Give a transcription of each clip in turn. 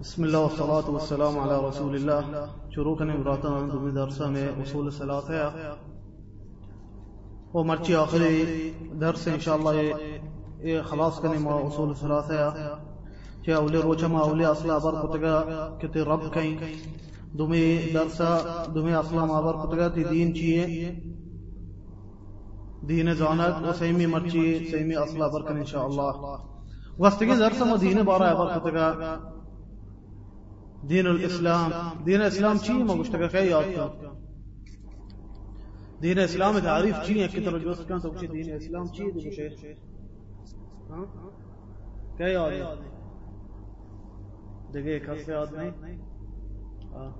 بسم الله والصلاة والسلام على رسول الله شروع کرنے براتان دومی درسہ میں اصول صلاة ہے۔ وہ مرچی آخری درس انشاءاللہ یہ خلاص کرنے ما اصول صلاة ہے۔ کہ اولی روچہ ما اولی اصلا بر کتگا کتی رب کہیں۔ دومی درسہ دومی اصلا ما بر کتگا تی دین چیئے دین زانت و سیمی مرچی سیمی اصلا برکن انشاءاللہ۔ وستگی درسہ ما دین بارا بر کتگا دين الإسلام. دين الإسلام شيء ما مشترك خيات دين الإسلام تعريف شيء كتر الجوز كان سوى شيء دين الإسلام شيء دي شيء ها؟ كي ياد دقيقة كيف ياد نہیں؟ آه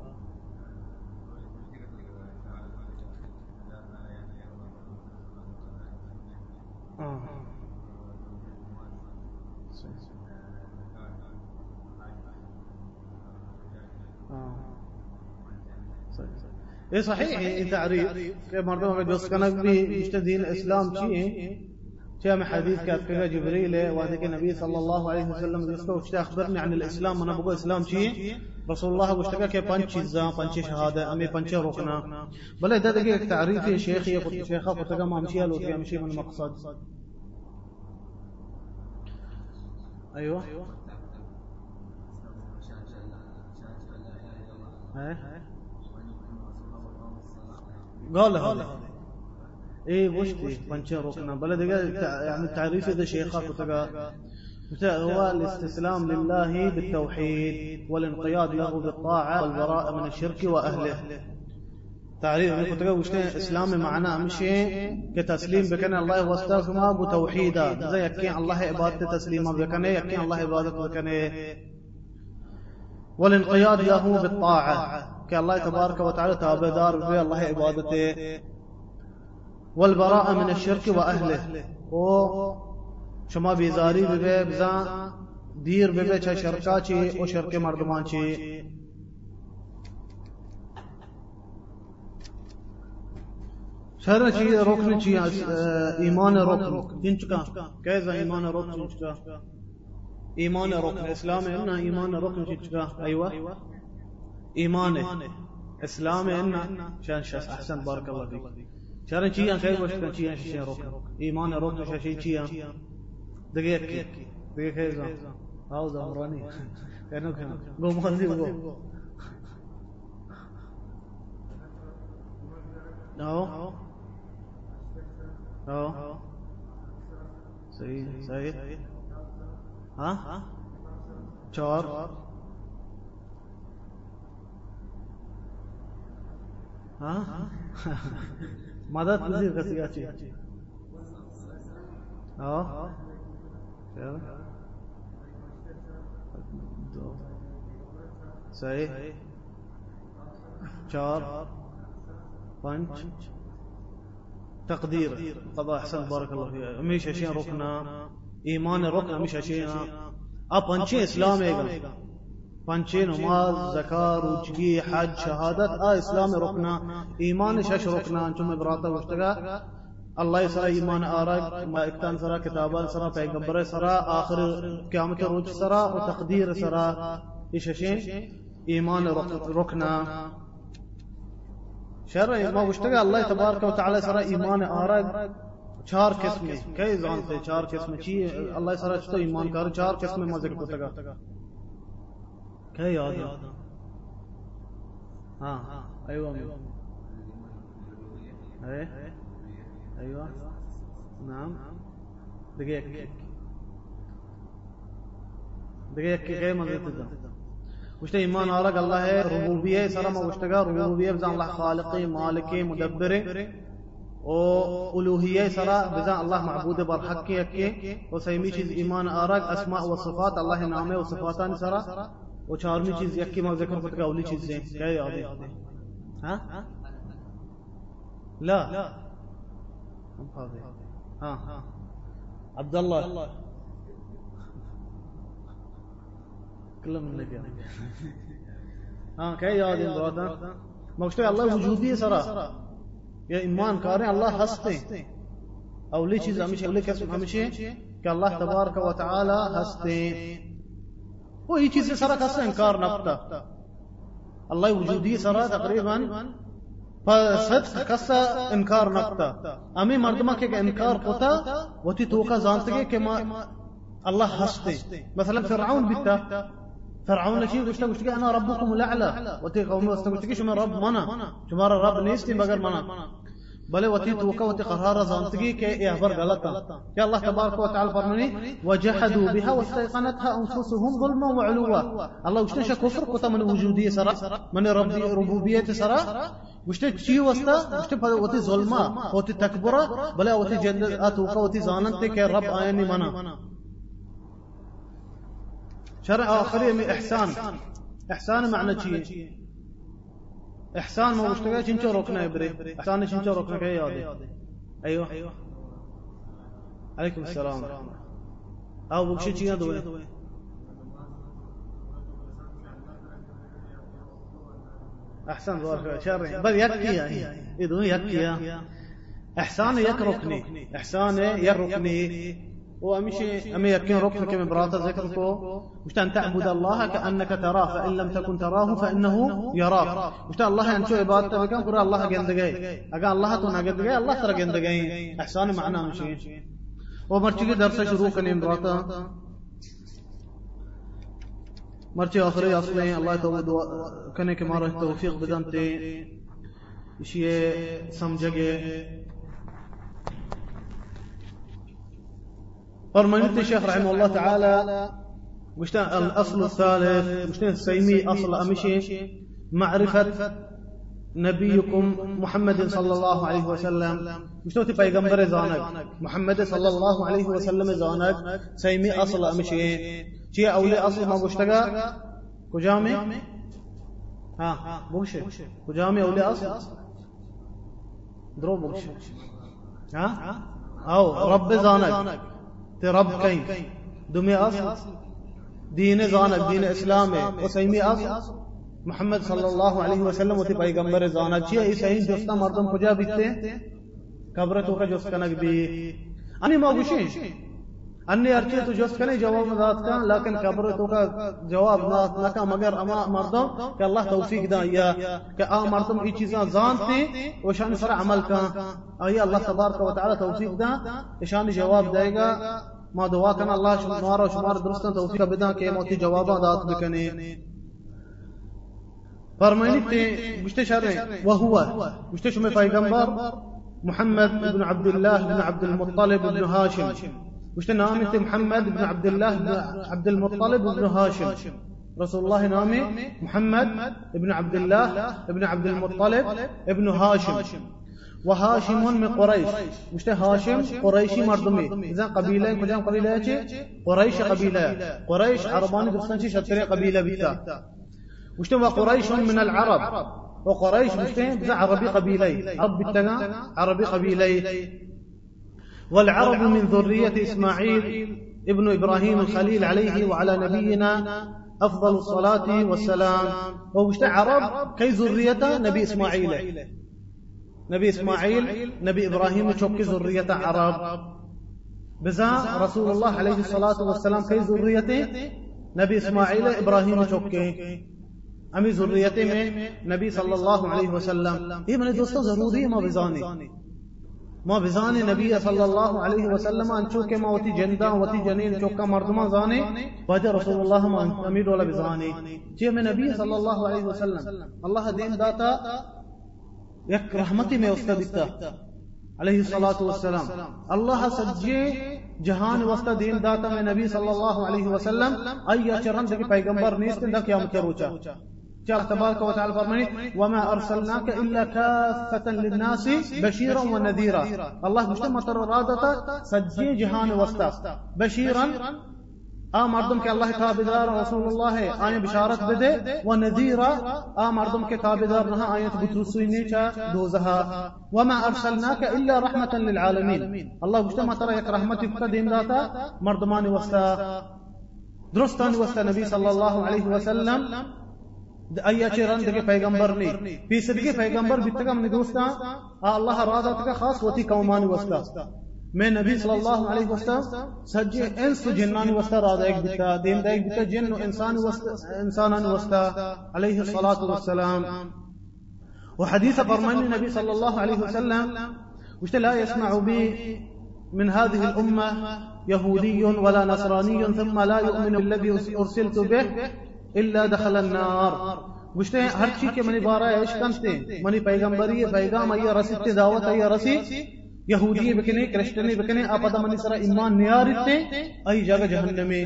آه إيه صحيح إيه تعريف. كيف مرضوها قد يسكنك به يشتدين الإسلام شيء؟ شيء؟ حديث كانت فيها جبريل وهذيك النبي صلى الله عليه وسلم يسكو اشتا أخبرني عن الإسلام؟ أنا بقول إسلام شيء؟ رسول الله واشتكى كي بانش چیزاں پانچ شهادة أمي پانچ ركنا بل إذا دقيقة تعريف يا شيخ يا شيخة فتقى ما مشي لو مشي من المقصد. أيوة إيه قال هذا. إيه بوشتي بانشين ركنا بلا يعني التعريف إذا شيخات وتقى هو الاستسلام لله بالتوحيد والانقياد له بالطاعة والبراءة من الشرك وأهله. تعريف انك تقول وش إسلام معناه مشي كتسليم بكن الله واستغفر بتوحيدا. زي يكين الله عبادته تسليما بكن يكين الله عبادته بكن. والانقياد له بالطاعة. كالله تبارك وتعالى تابدار في الله عبادته. والبراءة من الشرك وأهله. و شما بیزاری ببه بزا دیر ببه چه شرکا چی و شرک مردمان چی شر چی رکن چی ایمان رکن. تین چکا کیسا ایمان رکن چکا ایمان رکن اسلام ہے نا ایمان رکن چکا ایوہ ایمانه. اسلام ان شان شاس احسن بارك الله فيك شان چی خیر وش کن. چی شی رکن. ایمان رکن شی چی دقیقه دقیقه زان هاو زمرانی کنو کنو گو. مالدی گو No. No. صحیح. صحیح. ها؟ چهار. ها؟ مدد نزيد قصياتي آه صحيح چار پنج. تقدير قضاء احسن. بارك الله فيك همیشه اشیاء رکنا. ایمان رکن همیشه اشیاء اب پنچه اسلام ایگا پنچه نماز زکا روچگی حج شهادت آ اسلام رکنا ایمان شش رکنا چون براتا وشتگا الله سرا ایمان آرگ مائکتان سرا کتابان سرا پیغمبر سرا آخر قیامت روچ سرا و تقدیر سرا ششين ایمان رکنا شر ما وشتگا الله تبارك وتعالى سرا ایمان آرگ چار قسمیں کئی زان سے چار قسمیں چی اللہ سارا اچھتا ایمان کر چار قسم میں مزے کو تگا۔ کئی یاد ہاں ایوہ میں۔ ہے ایوہ نام دیکھے ایک۔ دیکھے ایک کے مزے تدا مجھتے ایمان آرک اللہ ہے ربوبی ہے سارا مجھتے گا ربوبی ہے بزان اللہ خالقی مالکی مدبر أو الوهيه سرا بزا الله معبود بر حق يك أو ايمان ارق اسماء وصفات الله نامه وصفاتان سرا أو چارمی يكي یکی ما ذکر کرد اولی زين کیا يا ہے ها؟ لا. هم ها. عبد الله كلهم منك ها كيف يا هذه المراد ما الله وجودي سرا. یا ایمان کا رہے ہیں. اللہ ہنستے اولی چیز ہمیشہ اولی قسم ہمیشہ کہ اللہ تبارک و تعالی ہنستے وہ یہ چیز سارا کس انکار نبتا اللہ وجودی سارا تقریباً. فسد کس انکار نبتا امی مردمہ کے انکار ہوتا، وہ تی توقع جانتے کہ اللہ ہنستے. مثلا فرعون بیتا. فرعون لشيء قشتا قشتا انا ربكم الاعلى وتي قومي وستا قشتا شما رب منا شما رب نیستی مگر منا۔ بلے وتی توقع وتی قرار زانتگی کہ یہ خبر غلط ہے کہ اللہ تبارک و تعالی فرمانی وجحدوا بها واستيقنتها انفسهم ظلما وعلوا اللہ گشتے شک کفر کو تمن وجودی سرا من رب ربوبیت سرا۔ گشتے چی وستا گشتے وتی ظلما وتی تکبر بلے وتی جنت توقع وتی زانت کہ رب آئے منا۔ شرع آخری میں إحسان. إحسان معنى چی؟ إحسان ما مشتاق چنچو روکنا ہے برے إحسان چنچو روکنا ہے یاد ہے أيوه عليكم السلام. آو بكشي چینا دوے احسن بارك شر بل يكفي اذن يكفي إحسان يكركني إحسان يركني وأمشي أمي يكين ركن كما براتا ذكرته مش أن تعبد الله كأنك تراه فإن لم تكن تراه فإنه يراك. مش الله أن شو عبادته وكان قرأ الله جندجي أقال الله تون جندجي الله ترى جندجي إحسان معنا مشي ومرتي درس شروع كان براتا. مرتي آخري أصلي الله توبد كان كما رأيت توفيق بدنتي شيء سمجھے فرمانيت الشيخ رحمه الله تعالى مش الأصل الثالث مش السيمي أصل أمشي معرفة نبيكم محمد صلى الله عليه وسلم. مش نوتي پیغمبر زانك محمد صلى الله عليه وسلم زانك سيمي أصل أمشي چي أولي أصل ما گشتگا کجامي ها بوشه کجامي أولي أصل؟ درو بوشه ها؟ أو رب زانك تے te Rab kayım. Dumi asıl. Dine zanat, dine İslam'e. O saymi asıl. محمد صلی اللہ علیہ وسلم ہوتی پیغمبر زانا چیئے جی، اس این جوستا مردم کجا بیتے؟ قبرتو کا جوست کنک بھی۔ انی موگوشی انی ارچے تو جوست کنی جواب مداد کا۔ لیکن قبرتو کا جواب مداد کا۔ مگر اما مردم کہ اللہ توفیق دا۔ یا کہ آ مردم ای چیزاں زانتے وشان سر عمل کا۔ آئی اللہ تبارک و تعالی توفیق دا۔ اشان جواب دائے گا۔ ما دعا كان الله شمار وشمار درستا توفيق بدا كي موتي جوابا دات بكني فرمانيت مشت شر وهو مشت شو پیغمبر محمد بن عبد الله بن عبد المطلب بن هاشم مشت نامت محمد بن عبد الله بن عبد المطلب بن هاشم رسول الله نامي محمد بن عبد الله بن عبد المطلب بن هاشم وهاشم من قريش. مش هاشم قريشي مردمي اذا قبيله كجام قبيله قريش قبيله قريش عرباني درستان شي شتري قبيله بيتا مش وقريش من العرب. وقريش مش بزا عربي قبيلي عرب بالتنا عربي قبيلي والعرب من ذرية إسماعيل ابن إبراهيم الخليل عليه وعلى نبينا أفضل الصلاة والسلام. ومش عرب كي ذرية نبي إسماعيل. نبی اسماعیل، نبی ابراہیم چوکی ضروریت عرب۔ بزا رسول اللہ علیہ الصلاة والسلام کی ذریت نبی اسماعیل، ابراہیم چوکی امی ضروریت میں نبی صلی اللہ علیہ وسلم۔ یہ میرے دوستو ضروری ہے ما بزانی ما بزانی نبی صلی اللہ علیہ وسلم ان چوکے ما موتی جندہ وتی جنین چوکا مردمہ زانے۔ وجہ رسول اللہ ما امیر والا بزانی جی میں نبی صلی اللہ علیہ وسلم۔ اللہ دین داتا یک رحمتی میں وسط دیتا۔ علیہ الصلاة والسلام۔ اللہ سجے جہان وسط دین داتا میں نبی صلی اللہ علیہ وسلم۔ ایا چرند کی پیغمبر نیست دا قیامت کے روچا۔ جاء تبارك وتعالى فرماني وما أرسلناك إلا كافة للناس بشيرا ونذيرا۔ الله مجتمع رادتا سجي جهان وسطا بشيرا آ مردم کے اللہ تابدار رسول اللہ ہے آئیں بشارت بدے و نذیرا آ مردم کے تابدار نہ آئیں بترسوی نیچا دوزہا۔ وما ارسلناك الا رحمة للعالمين الله مجتمع ترى یک رحمت ابتدین داتا، مردمان وستا درستان وستا نبی صلی اللہ علیہ وسلم ایا چران دغه پیغمبر نه فیصدګي پیغمبر بیتګم نه دوستا الله را کا خاص وتی قومان وستا میں نبی صلی اللہ علیہ وسلم سجی انس جنان وستا راز ایک بتا دین دا ایک بتا جن و انسان وستا انسان وستا علیہ الصلاة والسلام۔ وحديث فرمان النبي صلى الله عليه وسلم وش لا يسمع بي من هذه الأمة يهودي ولا نصراني ثم لا يؤمن الذي أرسلت به إلا دخل النار۔ گشتے ہر چیز کے منی بارہ عشق کنتے منی پیغمبری ہے پیغام ہے رسی دعوت ہے رسی یہودی بکنے کرسچنی بکنے آپدا منی سرا ایمان نیارتے ای جگہ جہنمی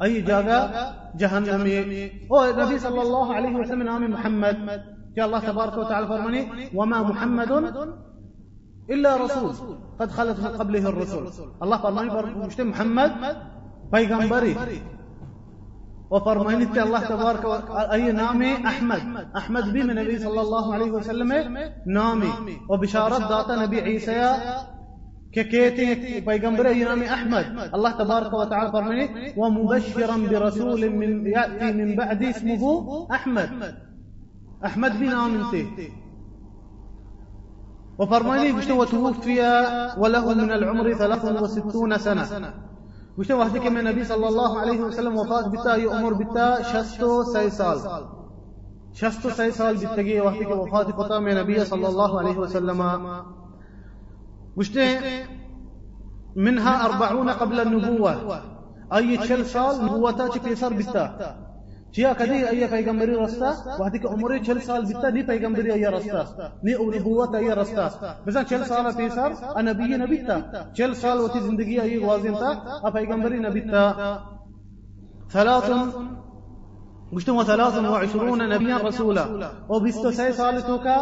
ای جگہ جہنمی أو نبی صلی اللہ علیہ وسلم نام محمد. کہ اللہ تبارک و تعالی فرمانی وما محمد إلا رسول قد خلت من قبله الرسل. الله فرماني مشت محمد پیغمبری. وفرماني الله تبارك أي نامي؟ أحمد. أحمد بي من النبي صلى الله عليه وسلم نامي. وبشارة داتا نبي عيسى ككيتي پیغمبر أي نامي؟ أحمد. الله تبارك وتعالى فرماني ومبشرا برسول من يأتي من بعد اسمه أحمد. أحمد بن آمنته وفرماني بشتو وتوفي وله من العمر 63 سنة بشتو وحدك من النبي صلى الله عليه وسلم وفاة بتا يؤمر بتا شستو سي سال شستو سي سال بتجي وحدك وفاة بتا من النبي صلى الله عليه وسلم. بشتو منها أربعون قبل النبوة. أي تشل سال نبوتا كيسر بتا. چیا کدی ایا پیغمبری رستا وقتی که عمر 40 سال بیتا نی پیغمبری ایا رستا نی نبوت ایا رستا مثلا 40 سال پیسر نبی نبیتا 40 سال وتی زندگی ایا وازن تا پیغمبری نبیتا ثلاث ثلاث وعشرون نبيا رسولا وبستو سي سالتوكا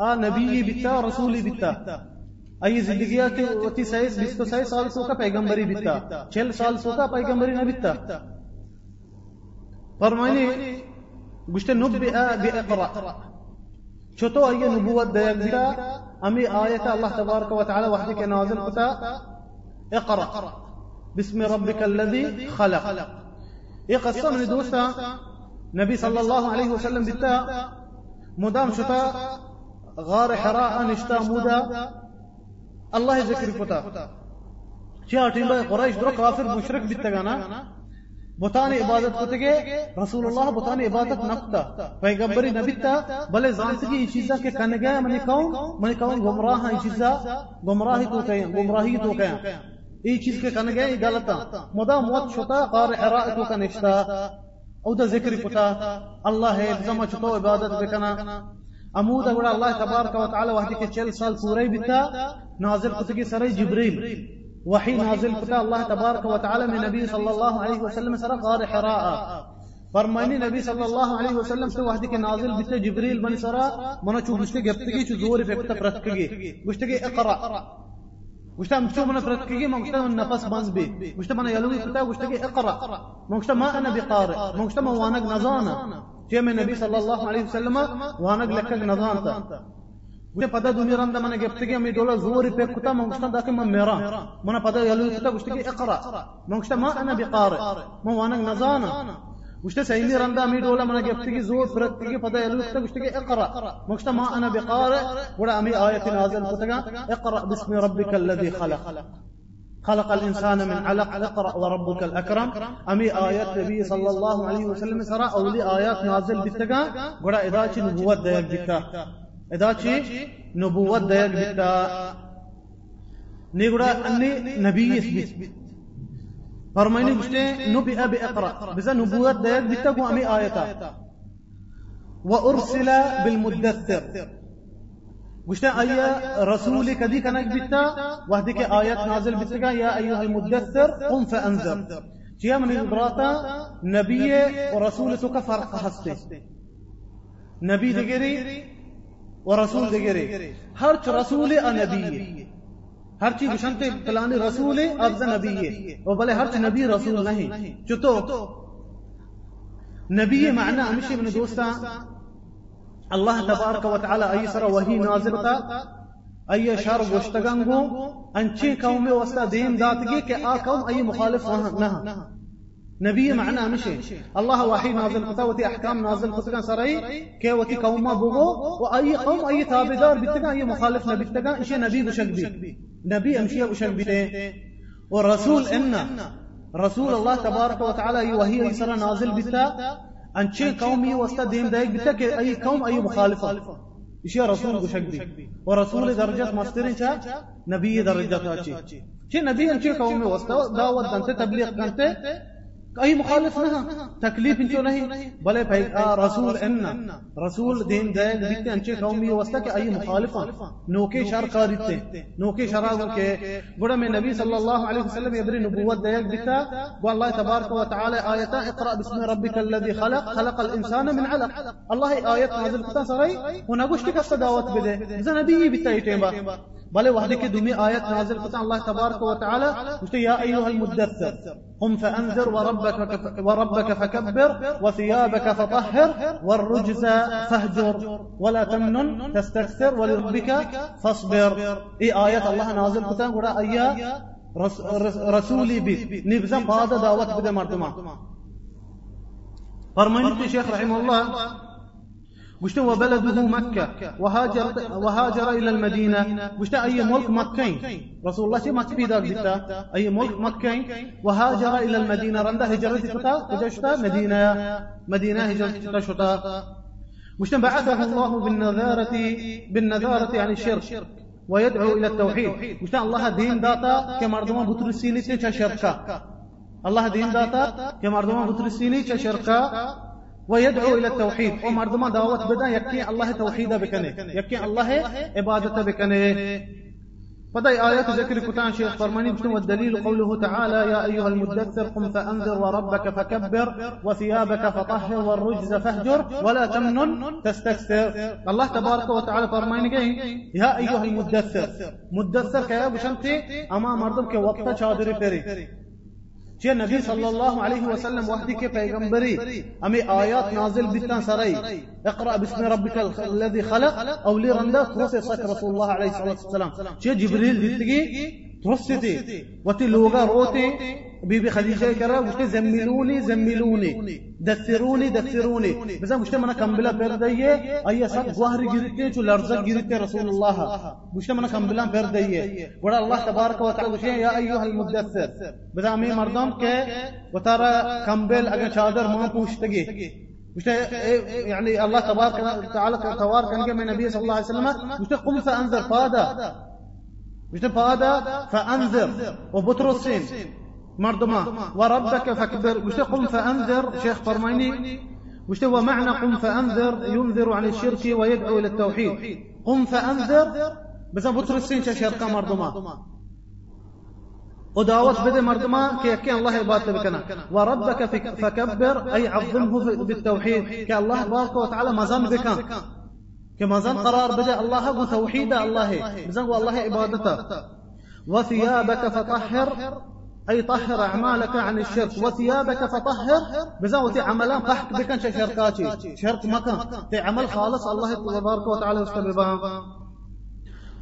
آ نبي بتا رسولي بتا أي زندگیات وتی سيس بستو سي سالتوكا پیغمبری بتا 40 سال سوكا پیغمبری فرماني قشت نبئ بإقرأ شتو أي نبوة ديال أمي آية الله تبارك وتعالى وحدك نازل قتا اقرأ. باسم ربك الذي خلق. إيه قصة من دوستا نبي صلى الله عليه وسلم بتا مدام شتا غار حراء نشتا مودا الله ذكر قتا شيا ٹیمبا قريش درو كافر مشرك بتگانا بتان عبادت کتگے رسول اللہ بتان عبادت نکتا۔ پیغمبری نبیتا، بلے زانتگی یہ چیزا کے کن گیا منی کون منی کون گمراہ یہ چیزا؟ گمراہی تو کہیں، گمراہی تو کہیں۔ یہ چیز کے کن گیا یہ غلطا مدا موت شتا قار حراء تو کا نشتا او دا ذکر کتا۔ اللہ ہے زما چتو عبادت بکنا امود اگڑا اللہ تبارک و تعالی وحدی کے چل سال پورے بیتا۔ نازل کتگی سرے جبریل۔ وحي نازل كتا الله تبارك وتعالى من النبي صلى الله عليه وسلم سر غار حراء. فرماني نبي صلى الله عليه وسلم سے وحدی کے نازل بت جبريل بن سرا منا چو گشتے گفتگی چو زور فکتا پرتکگی گشتے اقرا گشتا مشتو من گشتا من نفس بنز بي. گشتا من يلوي كتا گشتے اقرا ما گشتا ما أنا بقارئ. ما گشتا ما وانق نزانا من النبي صلى الله عليه وسلم وانق لكك وجه پدا دوني رندا منا گفتگي مي دولا زوري پكتا مونگشتا داك من ميرا منا پدا يلو يفتا گشتگي اقرا مونگشتا ما أنا بقارئ ما وانا نزانا وشتا سيلي رندا مي دولا منا گفتگي زور پرتگي پدا يلو يفتا گشتگي اقرا مونگشتا ما أنا بقارئ ولا امي آية نازل كتگا اقرا باسم ربك الذي خلق خلق الإنسان من علق اقرأ وربك الأكرم أمي آيات النبي صلى الله عليه وسلم سرى أولي آيات نازل بالتقى قرأ إذا چن نبوت نبوت دیگ بیتا. نیگڑا انی نبی اسبیت فرمائنی گشتے نبی ابی اقرأ. بزا نبوت دیگ بیتا کو امی آیتا. وارسل بالمدثر. گشتے آیا رسول کدی کنک بیتا؟ وحدی کے آیت نازل بیتا یا ایها المدثر قم فانذر. چیا من ابراتا نبی و رسول تو کا فرق ہستے نبی دگری و رسول ہر چ رسول نبی ہے۔ ہر چیز شنت پلان رسول افز نبی ہے۔ او بھلے ہر چ نبی رسول نہیں۔ چتو نبی معنی ہمیشہ من دوستا اللہ تبارک و تعالی ای سر وہی نازل تا ای شر گشتگنگو انچے قوم میں وستا دین داتگی کہ آ قوم ای مخالف نہ ہاں۔ نبي معنا مشي. الله وحي نازل قطا وتي أحكام نازل قطا سري. كي وتي قوم بوغو. وأي قوم أي تابدار بتقا أي مخالف نبي بتقا إيش نبي. بشك بي نبي امشي ابو شنبته والرسول ان رسول الله تبارك وتعالى وهي يسرى نازل بتا انشي قومي وسط دين دايك بتا أي قوم أي مخالفة. اشياء رسول بشكبي ورسول درجة مسترين نبي درجة شي نبي انشي قومي وسط دعوت دانت تبليغ دانت کہیں مخالف نہ ہاں۔ تکلیف جو نہیں۔ بلے رسول ان رسول دین دائل دیتے انچے قومی وسطہ کہ آئی مخالفہ نوکے شر قاردتے نوکے شر آگر کے گڑا میں نبی صلی اللہ علیہ وسلم یدری نبوت دائل دیتا گو اللہ تبارک و تعالی آیتا اقرأ بسم ربک الذي خلق خلق الانسان من علق۔ اللہ آیت نازل کتا سرائی۔ ہونا گوشتی کستا دعوت بدے؟ زنبی بیتا ایٹیں با بتايتين بل وحدك دمي آية نازل كتا الله تبارك وتعالى يا أيها المدثر قم فأنذر وربك, وربك فكبر وثيابك فطهر والرجز فاهجر ولا تمنن تستكثر ولربك فاصبر۔ اي آيات الله نازل كتان قرأ أيا رسولي بي نبزا بعد دعوت بدا مردما فرمانيت الشيخ رحمه الله وشتا وبلده مكة؟ وهاجر وهاجر إلى المدينة. وشتا أي ملك مكين؟ رسول الله ما تبي دتا أي ملك مكين؟ وهاجر إلى المدينة. رنده هجرتي تتا وجشتا مدينة. مدينة هجرتي شتا وشتا بعثه الله بالنذارة بالنذارة عن الشرك ويدعو إلى التوحيد. وشتا الله دين داتا كمردما بترسيني تشركا الله دين داتا كمردما بترسيني تشركا ويدعو إلى التوحيد. ومردما دعوت بدأ يكي الله توحيدا بكنه. يكي الله عبادة بكنه. فدي آيات ذكر كتان شيخ فرماني بشنو والدليل قوله تعالى يا أيها المدثر قم فأنذر وربك فكبر وثيابك فطهر والرجز فاهجر ولا تمنن تستكثر. الله تبارك وتعالى فرماني يا أيها المدثر. مدثر كيا بشنتي أما مردم كي وقت شادر فري چې نبی صلی الله علیه وسلم وحدی کې پیغمبري امي آیات نازل بتان سري اقرأ باسم ربك الذي خلق. أو لرندا تروس رسول الله عليه الصلاه والسلام. چې جبريل دتګي درست تھے۔ وتی لوگا روتے۔ بی بی خدیجہ کہہ رہا مجھے زمیلونی زمیلونی دسترونی دسترونی مثلا مجھے منا کمبلا پیر دئیے ایا سب گوہر گرتے جو لرزق گرتے رسول اللہ۔ مجھے منا کمبلا پیر دئیے بڑا اللہ تبارک و تعالی مجھے یا ایها المدثر۔ بتا میں مردوں کہ وترى کمبل اگر چادر ماں پوچھتے گے يعني الله تبارك وتعالى توارك عن جميع النبي صلى الله عليه وسلم مشتاق قمت انذر فادا۔ مش فادا فأنذر. وبطرسين. مردما وربك فكبر وش قم فأنذر. شيخ فرميني وش هو معنى قم فأنذر. ينذر عن الشرك ويدعو إلى التوحيد. قم فأنذر. بس بطرسين شركة مردما ودعوت بده مردما كي الله عبادته بكنا وربك فكبر. أي عظمه بالتوحيد. كي الله تبارك وتعالى مزان بكا كمزان قرار بدا الله توحيد الله. بزن الله عبادته. وثيابك فطهر. أي طهر أعمالك عن الشرك. وثيابك فطهر. بزاوتي عملان قحك بكن شركاتي. شرك مكان. تي عمل خالص الله تبارك وتعالى واستببها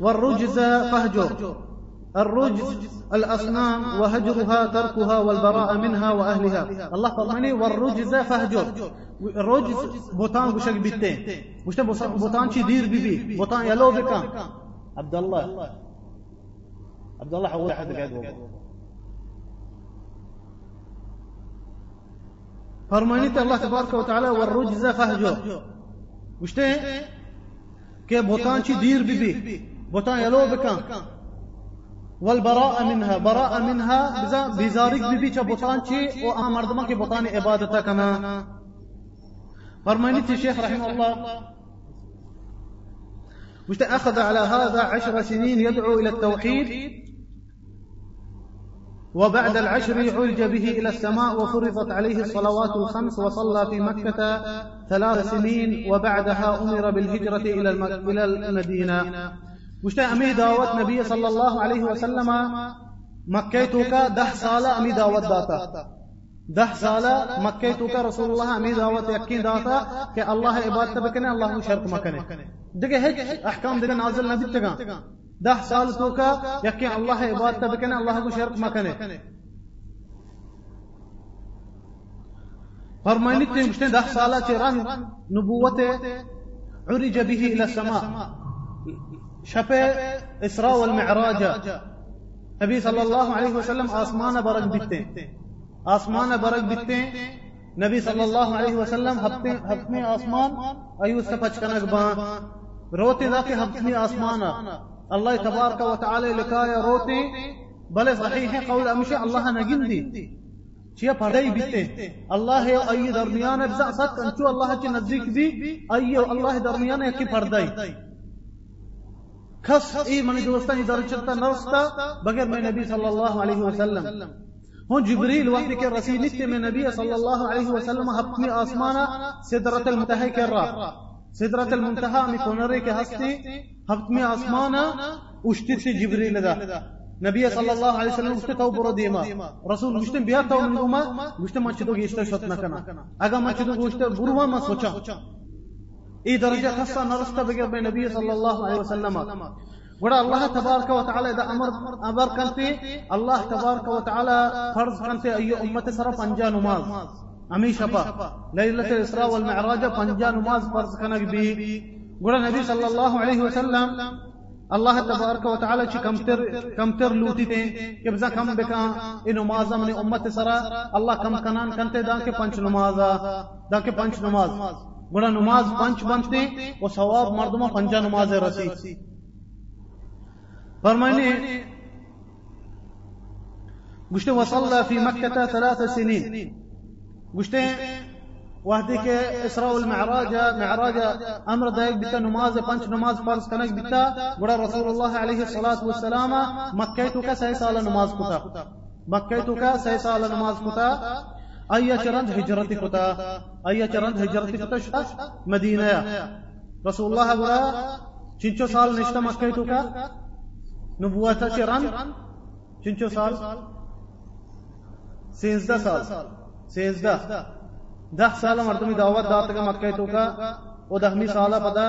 والرجز فهجر. الرجز الأصنام وهجرها تركها والبراء منها وأهلها. الله فرماني والرجز فهجر. الرجز بوتان بشك بيتين. مش بوتان شي دير بيبي. بوتان يلو بكان. عبد الله. عبد الله. حول حد قاعد فرمانيت الله تبارك وتعالى والرجز فهجر. وشته كي بوتان شي دير ببي بوتان يلو بكان. والبراء منها. براء منها بزا بزارك ببي چا بوتان شي و مردمان كي بوتان عبادتا كما فرمانيت الشيخ رحمه الله. وشته أخذ على هذا عشر سنين يدعو إلى التوحيد وبعد العشر عرج به إلى السماء وفرضت عليه الصلوات الخمس وصلى في مكة ثلاث سنين وبعدها أمر بالهجرة إلى المدينة. گوشتے امی دعوت نبی صلی اللہ علیہ وسلم مکہ تو کا دہ سالہ امی دعوت داتا۔ دہ سالہ مکہ تو کا رسول اللہ امی دعوت یقین داتا کہ اللہ عبادت بکنے اللہ شرط مکنے دیکھے ہے احکام دینے نازل نہ دیتگا دہ سال تو کا یقین اللہ عبادت بکنے اللہ کو شرط مکنے فرمائنی تین گوشتے دہ سالہ چی راہ نبوت عرج به الى السماء۔ شب اسراء والمعراج. نبی صلی اللہ علیہ وسلم آسمان برگ بتتے آسمان برگ بتتے نبی صلی اللہ علیہ وسلم حکم آسمان ایو سپچ کنک بان. روتے ذاتے حکم آسمان اللہ تبارک و تعالی لکایا روتے بلے صحیح ہے قول امشی اللہ نگن دی چیا پڑھائی بیتے. اللہ ای درمیان ابزا ست انچو اللہ چی نزدیک دی ایو اللہ درمیان اکی پڑھائی ای من دوستانی درچتا نرستا بغیر میں نبی صلی اللہ علیہ وسلم هون جبريل وقت کے رسول نستے میں نبی صلی اللہ علیہ وسلم اپنی آسمانا صدرت المنتہا کرا صدرت المنتہا می کونرے کے ہستے اپنی آسمانا اشتت جبريل دا نبي صلى الله عليه وسلم گوشته تو برو دیما رسول گوشته بیا تو من اوما گوشته ما چتو گیشته شد نکنه اگه ما چتو گوشته برو ما سوچا ای درجه خاصه نرسته بگیر به نبی صلی الله علیه وسلم وڑا الله تبارك وتعالى ده امر امر کنتے الله تبارك وتعالى فرض کنتے ایو امت سر پنجا نماز امی شپا لیلت الاسراء والمعراج پنجا نماز فرض کنک بھی وڑا نبی صلی اللہ علیہ وسلم الله تبارك وتعالى چی کمتر کمتر لوٹی تے کہ بزا کم بکا ای نماز من امت سرا اللہ کم کنان کنتے دا کے پنچ نماز دا کے پنچ نماز بڑا نماز پنچ بنتے و ثواب مردمہ پنجا نماز رسی۔ فرمائنے گشتے وصلى في مكة ثلاث سنين گشتے وحدی کے اسراء المعراج، معراج امر دائق بتا نماز پنچ، نماز فرض کنک بتا بڑا رسول اللہ علیہ الصلاة والسلام مکیتو کا سی سال نماز کتا۔ مکیتو کا سی سال نماز کتا۔ ایا چرند ہجرت کتا ایا چرند ہجرت کتا شتا، مدینہ۔ رسول اللہ بڑا چنچو سال نشتا مکیتو کا؟ نبوتا چرند؟ چنچو سال؟ سینزدہ سال۔ سینزدہ ده سال مردمی دعوت دات کا مکہ تو کا و دهمی سال پدا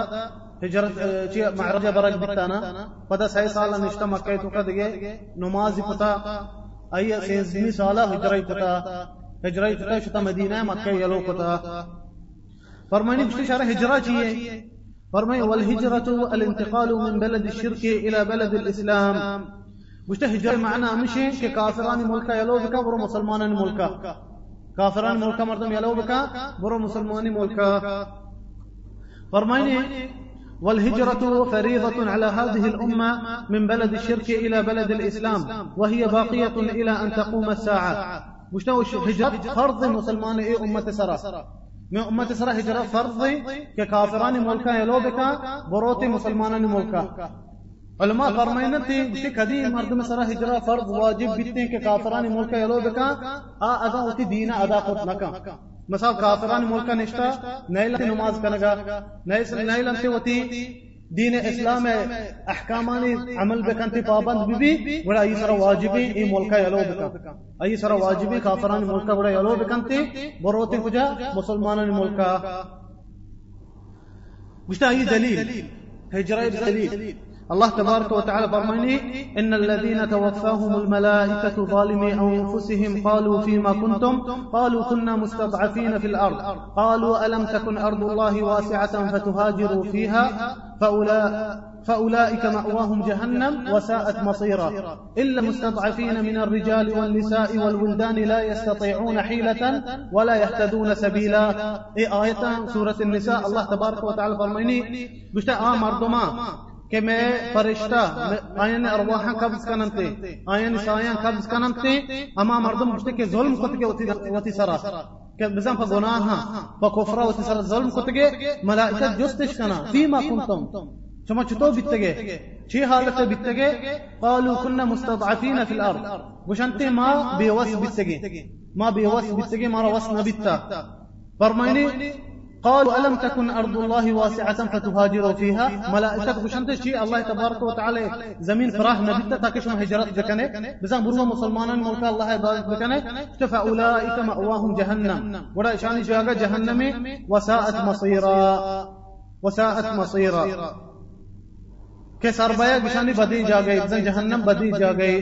ہجرت چی معرج برک بتانا پدا سی سال نشتا مکہ تو کا دیگه نماز پتا ای سیزمی سال ہجرت پتا ہجرت پتا شتا مدینہ مکہ یلو پتا فرمانی بشتی شرح ہجرہ چیئے فرمائے والهجرة الانتقال من بلد الشرك إلى بلد الإسلام. بشته هجرة معنا مشي ككافران ملكا يلو بكا ورو مسلمان ملكا. کافران ملکا مردم یلو بکا برو مسلمانی ملکا فرمائني والهجرة فريضة على هذه الأمة من بلد الشرك إلى بلد الإسلام وهي باقية إلى أن تقوم الساعة. گوشنا هجرت فرض مسلمان اي امه سرا؟ میں امت سرا ہجرت فرض کہ کافران ملکا یلو بکا بروت مسلمانان ملکا علماء فرمائنا تھی کہ کدی مردم سرا ہجرت فرض واجب بیتے کہ کافران ملکا یلو بکا آ ادا ہوتی دین ادا خود نکا مثلا کافران ملکا نشتا نیلہ نماز کنگا نیلہ سے ہوتی دین اسلام احکامانی عمل بکنتی پابند بھی بھی بڑا ای سرا واجبی ای ملک یلو بکا ای سرا واجبی کافران ملک بڑا یلو بکنتی بروتی کجا مسلمانان ملک مشتا ای دلیل هجرہ دلیل. الله تبارك وتعالى فرماني إن الذين توفاهم الملائكة ظالمي أنفسهم قالوا فيما كنتم قالوا كنا مستضعفين في الأرض قالوا ألم تكن أرض الله واسعة فتهاجروا فيها فأولئك مأواهم جهنم وساءت مصيرا إلا المستضعفين من الرجال والنساء والولدان لا يستطيعون حيلة ولا يهتدون سبيلا إيه آية سورة النساء الله تبارك وتعالى فرماني بشتا آمر دما کہ میں فرشتہ آئین ارواحاں قبض کننتے آئین سایاں قبض کننتے اما مردم مشتے کہ ظلم کتگے وتی سرا بزن فا گناہاں فا کفرہ وتی سرا ظلم کتگے ملائکت جستش کنا فیما کنتم. شما چطور بیتگے چی حالت بیتگے قالوا كنا مستضعفين في الأرض. وشانتے ما بیوس بیتگے ما بیوس بیتگے مارا وس نبیتا. فرمائنی قالوا ألم تكن أرض الله واسعة فتهاجروا فيها؟ ملائكة بشنت شيء الله تبارك وتعالى زمين فراح نبيتا تاكش ما هجرت بكنه بزان بروه مسلمان ملك الله عبادت بكنه فأولئك مأواهم جهنم. ولا إشاني جاغا جهنم وساءت مصيرا وساءت مصيرا کہ سربایا گشانی بدی جا گئی بزن جہنم بدی جا گئی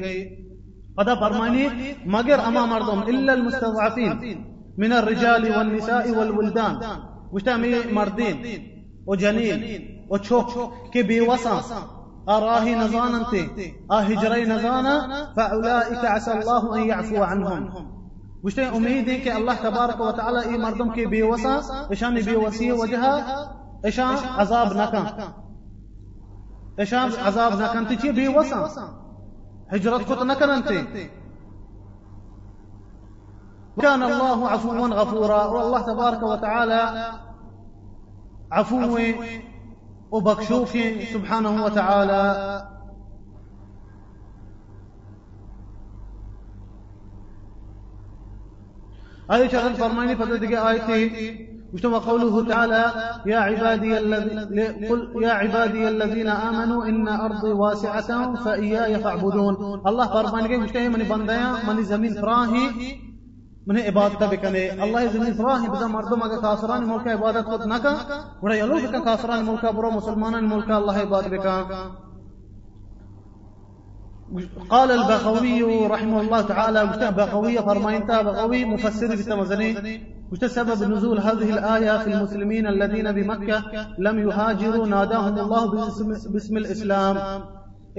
قدا فرمانی مگر اما مردم الا المستضعفين من الرجال والنساء والولدان. وشتامي مردين وجنين وشوك كي بيوسا أراهي نزانا انت آهجري نزانا فأولئك عسى الله أن يعفو عنهم. وشتي أميدي كي الله تبارك وتعالى إي مردم كي بيوسا إشان بيوسي وجهها إشان عذاب نكا إشان عذاب نكا چي بيوسا هجرت كت نكا انت كان الله عفوا غفورا. والله تبارك وتعالى عفو وبكشوف سبحانه وتعالى. آية شغل فرماني فدقى آيتي. وشتم قوله تعالى يا عبادي الذي قل يا عبادي الذين آمنوا إن أرضي واسعة فإياي فاعبدون. الله فرماني مشتهي من بنديا من زمين فراهي من عبادت بکنه الله زمین فراهی بدا مردم اگر کافران ملک عبادت خود نکا وڑا یلو بکن کافران ملک برو مسلمانان ملک الله عبادت بکن. قال البغوي رحمه الله تعالى مشتهى بغوي فرماينتا بغوي مفسر بتمزني مشتهى سبب نزول هذه الآية في المسلمين الذين بمكة لم يهاجروا ناداهم الله باسم الإسلام.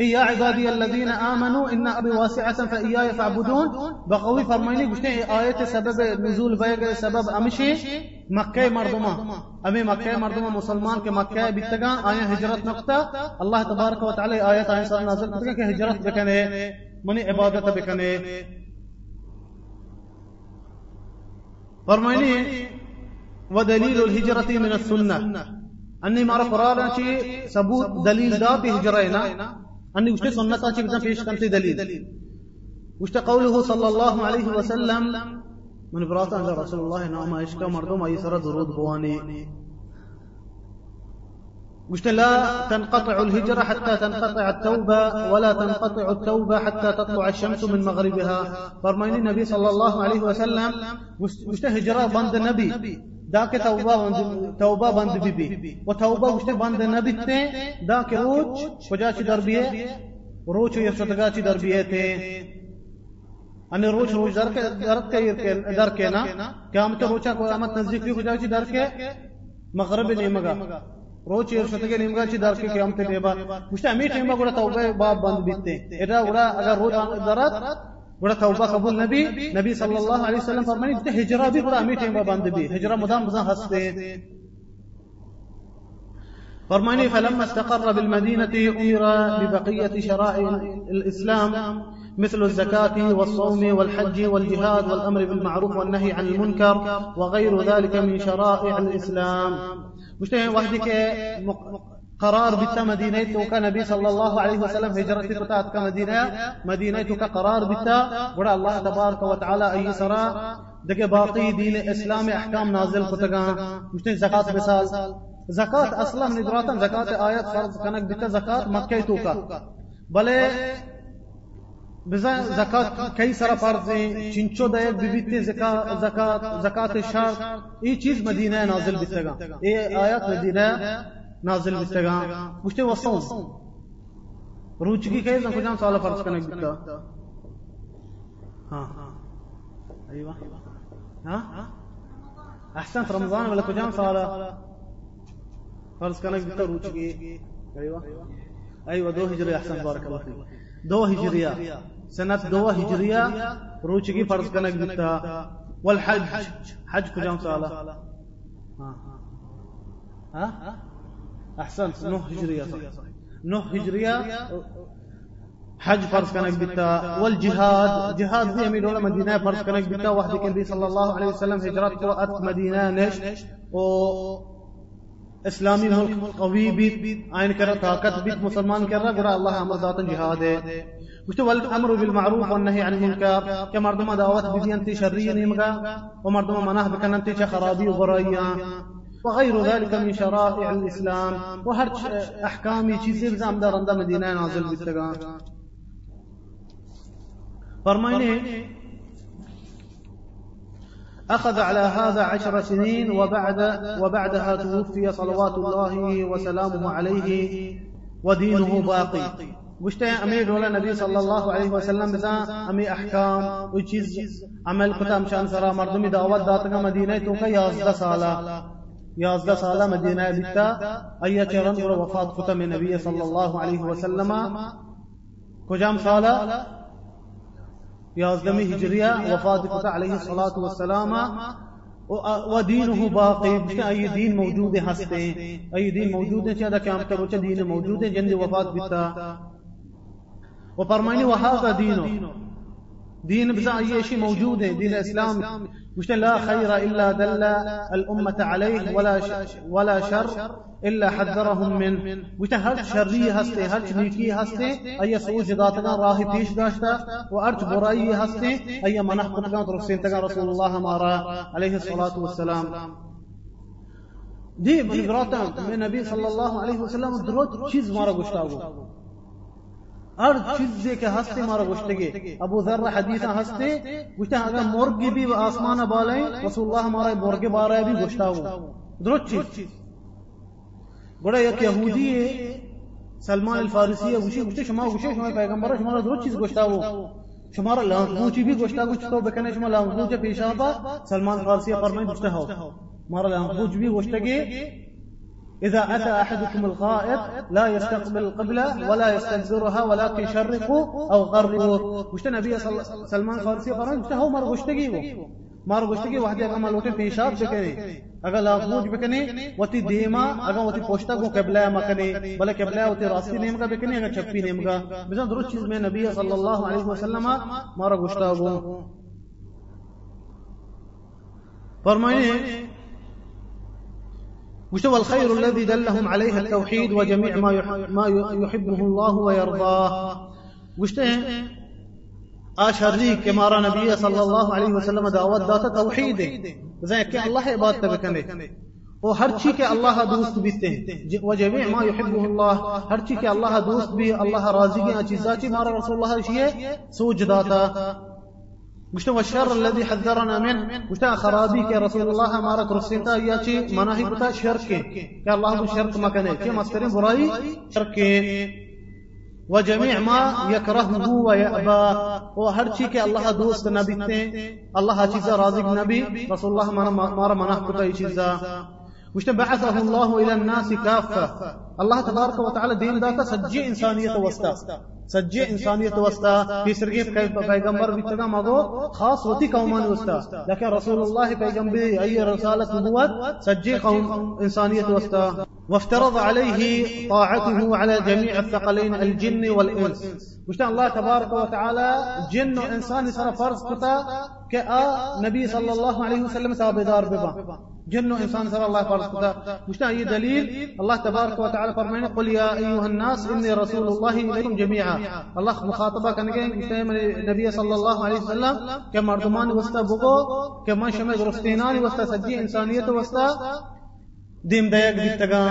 یا عبادی الذین آمنوا ان ابی واسعتا فإیای فعبدون بقوی فرمائنی گوشتے آیت سبب نزول بیگ سبب امشی مکہ مردما امی مکہ مردمہ مسلمان کے مکہ بیتگا آیا ہجرت نقطہ۔ اللہ تبارک و تعالی آیت آئین سال نازل کرتا کہ ہجرت بکنے منی عبادت بکنے فرمائنی ودلیل الہجرت من السنہ۔ انی مارا قرآن چی ثبوت دلیل دا بھی ہجرہ أني وشت سنة شيء بدنا فيش كنتي دليل. وشت قوله صلى الله عليه وسلم؟ من برات عند رسول الله نعم إشكا مردم أي سر درود بواني. وشت لا تنقطع الهجرة حتى تنقطع التوبة ولا تنقطع التوبة حتى تطلع الشمس من مغربها. فرمين النبي صلى الله عليه وسلم وشت هجرة بند النبي. da ke tavba bandı tavba bandı bibi ve tavba işte bandı ne bitte da ke roç hocaçı darbiye roç ya sadgaçı ہے te ان روچ روچ در کے در کے در کے نا. قیامت روچا قیامت نزدیک بھی خدا کی در کے مغرب نیمگا روچ ارشتگے نیمگا چی در کے قیامت دیبا مشتا امی نیمگا گڑا توبہ باب بند بیتے ایڈا گڑا اگر روچ درت ګوره توبہ قبول نبی نبی صلی الله علیہ وسلم فرمایي تے هجرة بھی ګوره امی ٹیم باندې بھی هجرة مدام بزن ہستے فرماني فلما استقر بالمدينة أمر ببقية شرائع الإسلام مثل الزكاة والصوم والحج والجهاد والأمر بالمعروف والنهي عن المنكر وغير ذلك من شرائع الإسلام. مشتهي وحدك قرار بتا مدینہ تو کا نبی صلی اللہ علیہ وسلم ہجرت بتا کا مدینہ مدینہ تو کا قرار بتا بڑا اللہ تبارک و تعالی ای سرا۔ دگے باقی دین اسلام احکام نازل کتگا مشتے زکات مثال۔ زکات اصلا ندراتن زکات آیت فرض کنک بتا زکات مکہ تو کا بلے بزا زکات کئی سارا فرض ہیں۔ چنچو دے بیبیتے زکات زکات شرط یہ چیز مدینہ نازل بتگا یہ آیات مدینہ۔ نازل بتگا مشتے وصوم. کئی زن کجان سوالا فرض کنک بتا ها أيوه ها؟ احسنت رمضان ولا کجان سوالا فرض کنک بتا روچگی أيوه أيوه دو هجري احسن بارك الله فيك دو هجرية سنة دو هجرية روچگی فرض کنک بتا والحج. حج کجام سوالا ها ها؟ أحسنت. نو هجرية صح نو هجرية حج فرض کنک بتا والجهاد. جهاد. بھی ہمیں دولا مدینہ فرض کنک بتا وحدی کے نبی صلی اللہ علیہ وسلم ہجرت کو ات مدینہ نش و اسلامی ملک قوی بیت آئین کرا طاقت بیت مسلمان کر رہا گرا اللہ أمر ذات جہاد ہے مشتو الامر بالمعروف والنهي عن المنكر. كما مردما دعوات بدينتي شرية نيمغا ومردما مناه بكننتي خرابي وبرايا وغير ذلك من شرائع الإسلام. وهر أحكامي چیزی بزام دار اندر مدینہ نازل بتگا. فرمائنے أخذ على هذا عشر سنين وبعد وبعدها توفي صلوات الله وسلامه عليه ودينه باقي. وشتى أمير ولا نبي صلى الله عليه وسلم بزا أمي أحكام وچيز عمل كتا مشان سرا مردمي دعوت داتنا مدينة توكا یازدہ سالہ مدینہ سالة ایہ بتا أي چرن ور وفات قتم نبی صلی اللہ علیہ وسلم. کجام سالہ یازدہ میں ہجریہ، وفات قتم عليه الصلاة والسلام. و دینه باقی، ای دین موجود ہیں ہستے ہیں ای دین موجود ہیں دا قیامت ته وچ دین موجود ہیں دی وفات بیتا و فرمانی وهذا دینو؟ دین بزا ایشی موجود ہے دین اسلام. مش لا خير إلا دل الأمة عليه ولا ولا شر إلا حذرهم من وش هل شري هستي هل نيكي هستي؟ أي سوء ذاتنا راهي بيش داشتا؟ وأرج برأي هستي؟ أي منح قطنا ترسين تقى رسول الله مارا. عليه الصلاة والسلام. دي بلغراتا من النبي صلى الله عليه وسلم دروت چیز مارا گشتاگو. هر چیزی که هستی ما را گشتگی ابو ذر حدیث هستی گشته اگر مرگی بی و آسمان بالای رسول الله ما را مرگ بارای بی گشتا ہو۔ درست چیز۔ بڑا یک یهودی سلمان الفارسی گوشی گشته شما گوشه شما پیغمبر شما را درست چیز گشتا ہو۔ شما را لانگوچی بھی گشتا گوش تو بکنه شما لانگوچ پیشا سلمان فارسی فرمای گشته ہو۔ ما را لانگوچ بھی گشتگی إذا أتى أحدكم الغائط لا يستقبل القبلة ولا يستدبرها ولكن شرقوا أو غربوا. وش النبي سلمان فارسی فرمان وش هو مر گشتگی وہ مار گشتگی وحدی اگر ملوٹے پیشاب بکنے اگر لاغوج بکنے وتی دیما اگر وتی پوشتا کو قبلہ مکنے بلے قبلہ وتی راستی نیم کا بکنے اگر چپی نیم کا بزن درست چیز میں نبی صلی اللہ علیہ وسلم گشتا وہ فرمائے وش هو الخير الذي دلهم عليه التوحيد وجميع ما ما يحبه الله ويرضاه. وش اشهر كما نبي صلى الله عليه وسلم دعوت ذات توحيد زي كي الله عبادته بكنه وہ ہر چیز کے اللہ دوست بیتے ہیں وجميع ما يحبه الله، ہر چیز کے اللہ دوست بھی، اللہ راضی کی چیزاں چی مارا رسول اللہ شیء سوج داتا۔ گشته و شر الذي حذرنا من. گشته خرابی که رسول الله ہمارا درستیتا یا چی مناہی کتا شرک کے۔ کہ اللہ کو شرک مکنے چی مستری برائی شرک کے۔ و جميع ما يكرهه ويأبى وہ ہر چیز کے اللہ دوست نہ بیتے اللہ چیز رازق نبی۔ رسول اللہ ہمارا مناہ کتا یہ چیز گشته بعثه الله الى الناس كافه الله تبارك وتعالى دين ذاك سجي إنسانية وستا سجی انسانیت وستا تیسرگی پیغمبر بیتگا مگو خاص ہوتی قومان وستا لیکن رسول الله پیغمبر ای رسالت نبوت سجی قوم انسانیت وستا وافترض عليه طاعته على جميع الثقلين الجن والإنس. مشتان الله تبارك وتعالى جن وإنسان سر فرض كتا كأ نبي صلى الله عليه وسلم تابدار ببا. جن وإنسان سر الله فرض كتا. مشتان أي دليل الله تبارك وتعالى تعالیٰ فرمائیں، قل یا ایوہ الناس انی رسول اللہ علیکم جميعا۔ اللہ مخاطبہ کرنے کے کہتے ہیں نبی صلی اللہ علیہ وسلم کہ مردمان وسطہ بگو کہ من شمع درستینان وسطہ سجی انسانیت وسطہ دیم دیگ دیتگا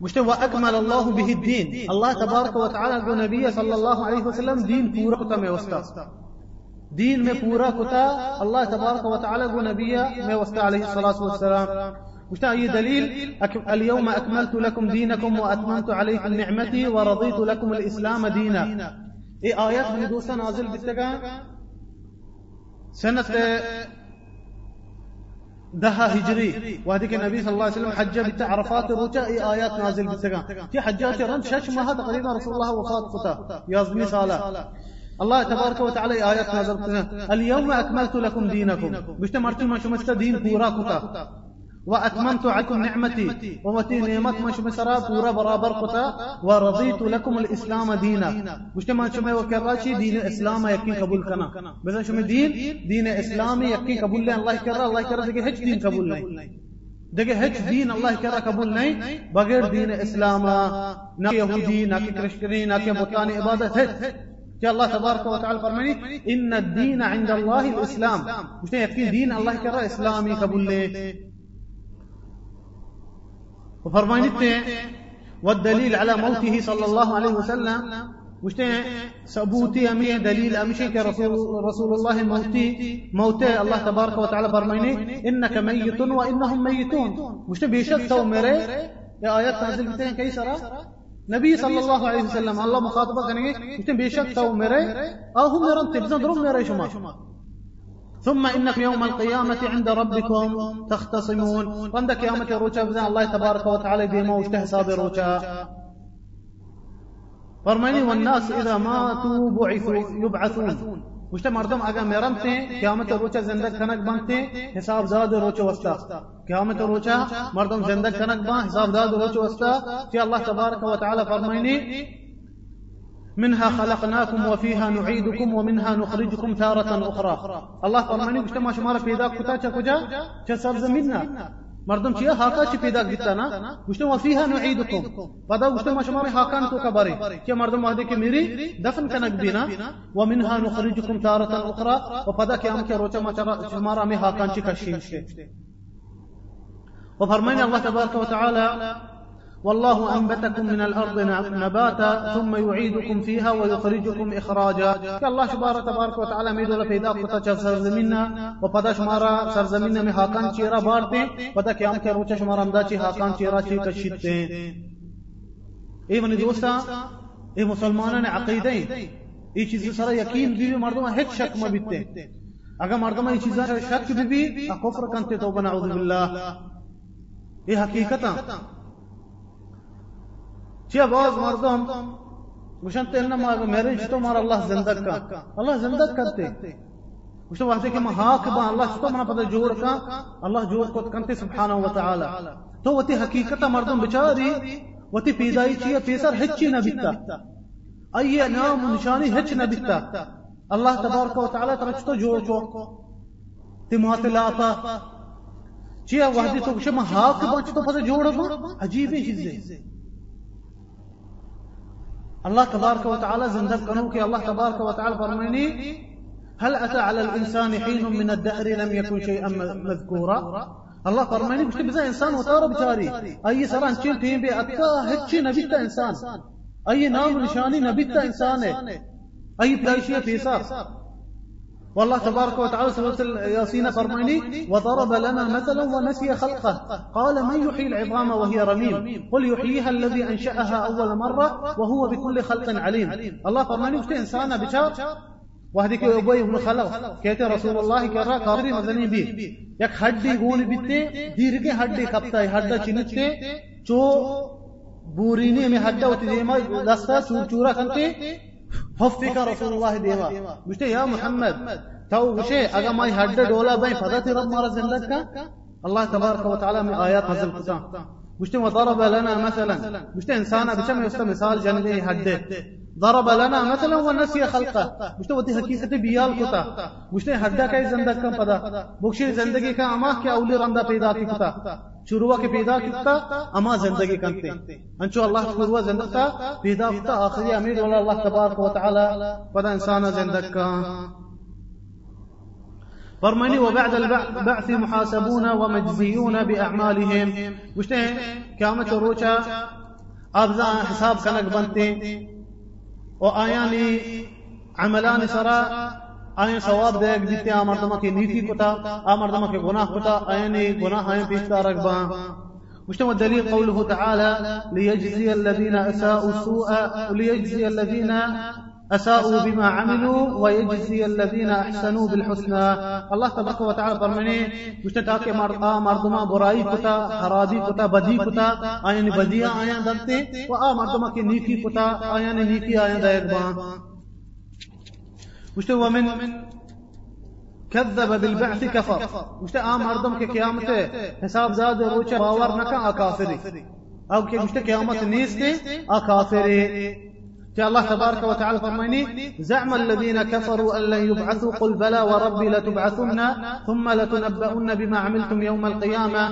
مشتے واکمل اللہ به الدین اللہ تبارک و تعالی جو نبی صلی اللہ علیہ وسلم دین پورا کتا میں وسطہ دین میں پورا کتا اللہ تبارک و تعالی جو نبی میں وسطہ علیہ الصلوۃ مش أي دليل؟ اليوم أكملت لكم دينكم وأتممت عليكم نعمتي ورضيت لكم الإسلام دينا. إيه آيات من دوسا نازل بتكا سنة دها هجري. وهذيك النبي صلى الله عليه وسلم حج بتاع عرفات الرجاء آيات نازل بتسقى في حجات رند شش ما هذا قريبا رسول الله وفات قتا يازمي صالة الله تبارك وتعالى آيات نازل بتسقى اليوم أكملت لكم دينكم. مش تمرتوا ما شو دين قتا واتممت عليكم نعمتي ومتي نعمت من شما سرا پورا برابر قطا ورضيت لكم الاسلام دينا. گشتے شما وہ کہہ رہا دین اسلام قبول کرنا بزن شما دین دین اسلام یقین قبول لے اللہ کر رہا اللہ کر رہا کہ قبول نہیں. دیکھیں ہچ دین اللہ کہہ قبول نہیں. بغیر دین اسلام نہ یہودی، نہ کہ کرسچنی نہ عبادت ہے. کہ اللہ تبارک و تعالی فرمانی ان الدین عند اللہ الاسلام. گشتے یقین، دین اللہ کہہ اسلامی قبول لے. وفرمانيته والدليل على موته صلى الله عليه وسلم. وشتين سبوتي أمي دليل أمشي كرسول رسول الله موتي. موتي الله تبارك وتعالى فرماني إنك ميت وإنهم ميتون. بيشد تو ميري يا آيات تنزل بتين كي سرا نبي صلى الله عليه وسلم الله مخاطبة كان وشتين بيشد تو ميري أو هم ميران تبزن درم ميري شما ثم إنكم يوم القيامة عند ربكم تختصمون. وعند قيامة روچا بزن الله تبارك وتعالى بما وشته حساب روچا فرماني والناس إذا ماتوا بعثوا يبعثون. وشته مردم اگر مرمتے قیامت روچا زندگ کنک بنتے حساب زاد روچا وستا. قیامت روچا مردم زندگ کنک بان حساب زاد روچا وستا. کہ اللہ تبارک و تعالی فرمائنی منها خلقناكم وفيها نعيدكم ومنها نخرجكم تارة أخرى. الله فرماني گشته ما شما را پیدا کتا چه کجا چه سرزمین مردم چیه هاکا چی پیدا گیتا نا گشته و فیها نعیدکم بعدا گشته ما شما هاکان تو کباری که مردم وحده که میری دفن کنک بینا و منها نخرجكم تارة أخرى. و پدا که هم که روچا ما شما را می هاکان چی کشیم شه و فرماني الله تبارك وتعالى والله أنبتكم من الأرض نباتا ثم يعيدكم فيها ويخرجكم إخراجا. الله شبارك تبارك وتعالى ميدو لپیدا کتا سرزمیننا و پدا شمارا سرزمین میں حاکان چیرا بارتے پدا قیام کے روچا شمارا امدا چی حاکان چیرا چی کشیدتے ای منی دوستا؟ ای مسلمانان عقیدہ ای چیز سره یقین بھی مردم هیچ شک ما بیتے اگر مردم ای چیزا شک بھی کفر کنتے توبہ نعوذ بالله. ای حقیقتا چه باز مردان گوشن تل نماز میرے چھتو مار اللہ زندگ کا۔ اللہ زندگ کرتے۔ گوشن وحدے کہ محاق با اللہ چھتو منا پتہ جور کا۔ اللہ جور کو کنتے سبحانہ و تعالی۔ تو وہ تی حقیقتہ مردان بچاری، وہ تی پیدائی چیئے پیسر ہچی نہ بیتا ایئے نام و نشانی ہچ نہ بیتا اللہ تبارک و تعالی ترا چھتو جور کو۔ تی معطلاتا چیئے وحدے تو گوشن محاق با چھتو پتہ جور کو؟ عجیبی چیزیں۔ الله تبارك وتعالى زندب كنوك الله تبارك وتعالى فرميني هل أتى على الإنسان حين من الدهر لم يكن شيئا مذكورا؟ الله فرميني مش بزا إنسان وتارا بچاري أي سران چيل تين بي أكا هتشي نبيتا إنسان. أي نام نشاني نبيتا إنسان أي بلايشية فيسا والله تبارك وتعالى سورة ياسين فرماني وضرب لنا مثلا ونسي خلقه قال من يحيي العظام وهي رميم قل يحييها الذي أنشأها أول مرة وهو بكل خلق عليم الله فرماني وشت إنسان بشار وهذيك أبي بن خلق कहते رسول الله كرا काफरी मदनी भी एक हड्डी गोल बिते दीर के हड्डी कपता है हड्डा चिनिते चो बूरीने में हड्डा होती देमा दस्ता चूर चूरा करते ففك رسول الله ديما مشتي يا محمد. تو وشي اگر ما حد دولا بين فضات رب مارا زندك الله تبارك وتعالى من آيات نزل مشتي وضرب لنا مثلا. مشتي انسانا بشم يست مثال جنبه حد ضرب لنا مثلا ونسي خلقه. مشتي ودي حقيقة بيال كتا مشتي حد كاي زندك كم پدا. بخشي زندگی کا اما کیا اولی رندا پیدا کی کتا. شروع کے پیدا کتا اما زندگی کنتے. انچو اللہ شروع زندگتا پیدا کتا، آخری امیر والا اللہ تبارک و تعالی پدا انسان زندگ کا فرماني وبعد البعث محاسبون ومجزيون بأعمالهم. وشته قیامت روچا ابزا حساب کنک بنتے. عملان سرا آئیں ثواب دے دیتے آ مردمہ کی نیکی کتا آ مردمہ کے گناہ کتا آئیں گناہ آئیں پیچتا رکبا مجتمع قوله تعالى ليجزي الذين أساءوا السوء وليجزي الذين أساءوا بما عملوا ويجزي الذين أحسنوا بالحسنى. الله تبارك وتعالى فرماني مشتتا کے مردما برائی کتا خرابی کتا بدی کتا آیان بدیا آیان دلتے و آ مردما کی نیکی کتا نیکی بان مشتتا ومن كذب بالبعث كفر مشتا آم مردم کے قیامت حساب زاد روچا باور آ کافری او کہ مشتا قیامت نیستے آ کافری يا الله تبارك وتعالى فرماني زعم الذين كفروا أن لن يبعثوا قل بلى وربي لتبعثن ثم لتنبؤن بما عملتم يوم القيامة.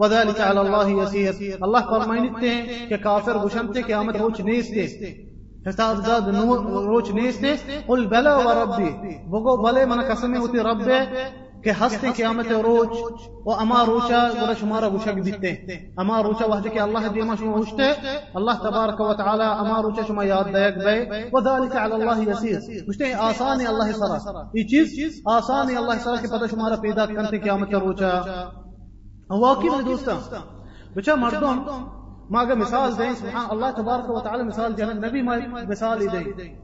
وذلك على الله يسير. الله فرماني ككافر بشمتي قيامت روش نيستي حساب زاد روش نيستي قل بلى وربي۔ بقو بلى من قسمي ہوتی رب کہ ہستے قیامت روچ و اما روچا گره شما را گوشک دیته اما روچا وحدہ کہ اللہ دیما شما ہوشتے اللہ تبارک و تعالی اما روچا شما یاد دیکھ بے۔ و ذالک علی اللہ یسیر۔ ہوشتے ہیں آسان اللہ سرا۔ یہ چیز آسان اللہ سرا که پتہ شمارا پیدا کرتے قیامت روچا واقعی میرے دوستاں بچہ مردوں ماں کا مثال دیں سبحان اللہ تبارک و تعالی مثال دینا نبی مثال ہی دیں۔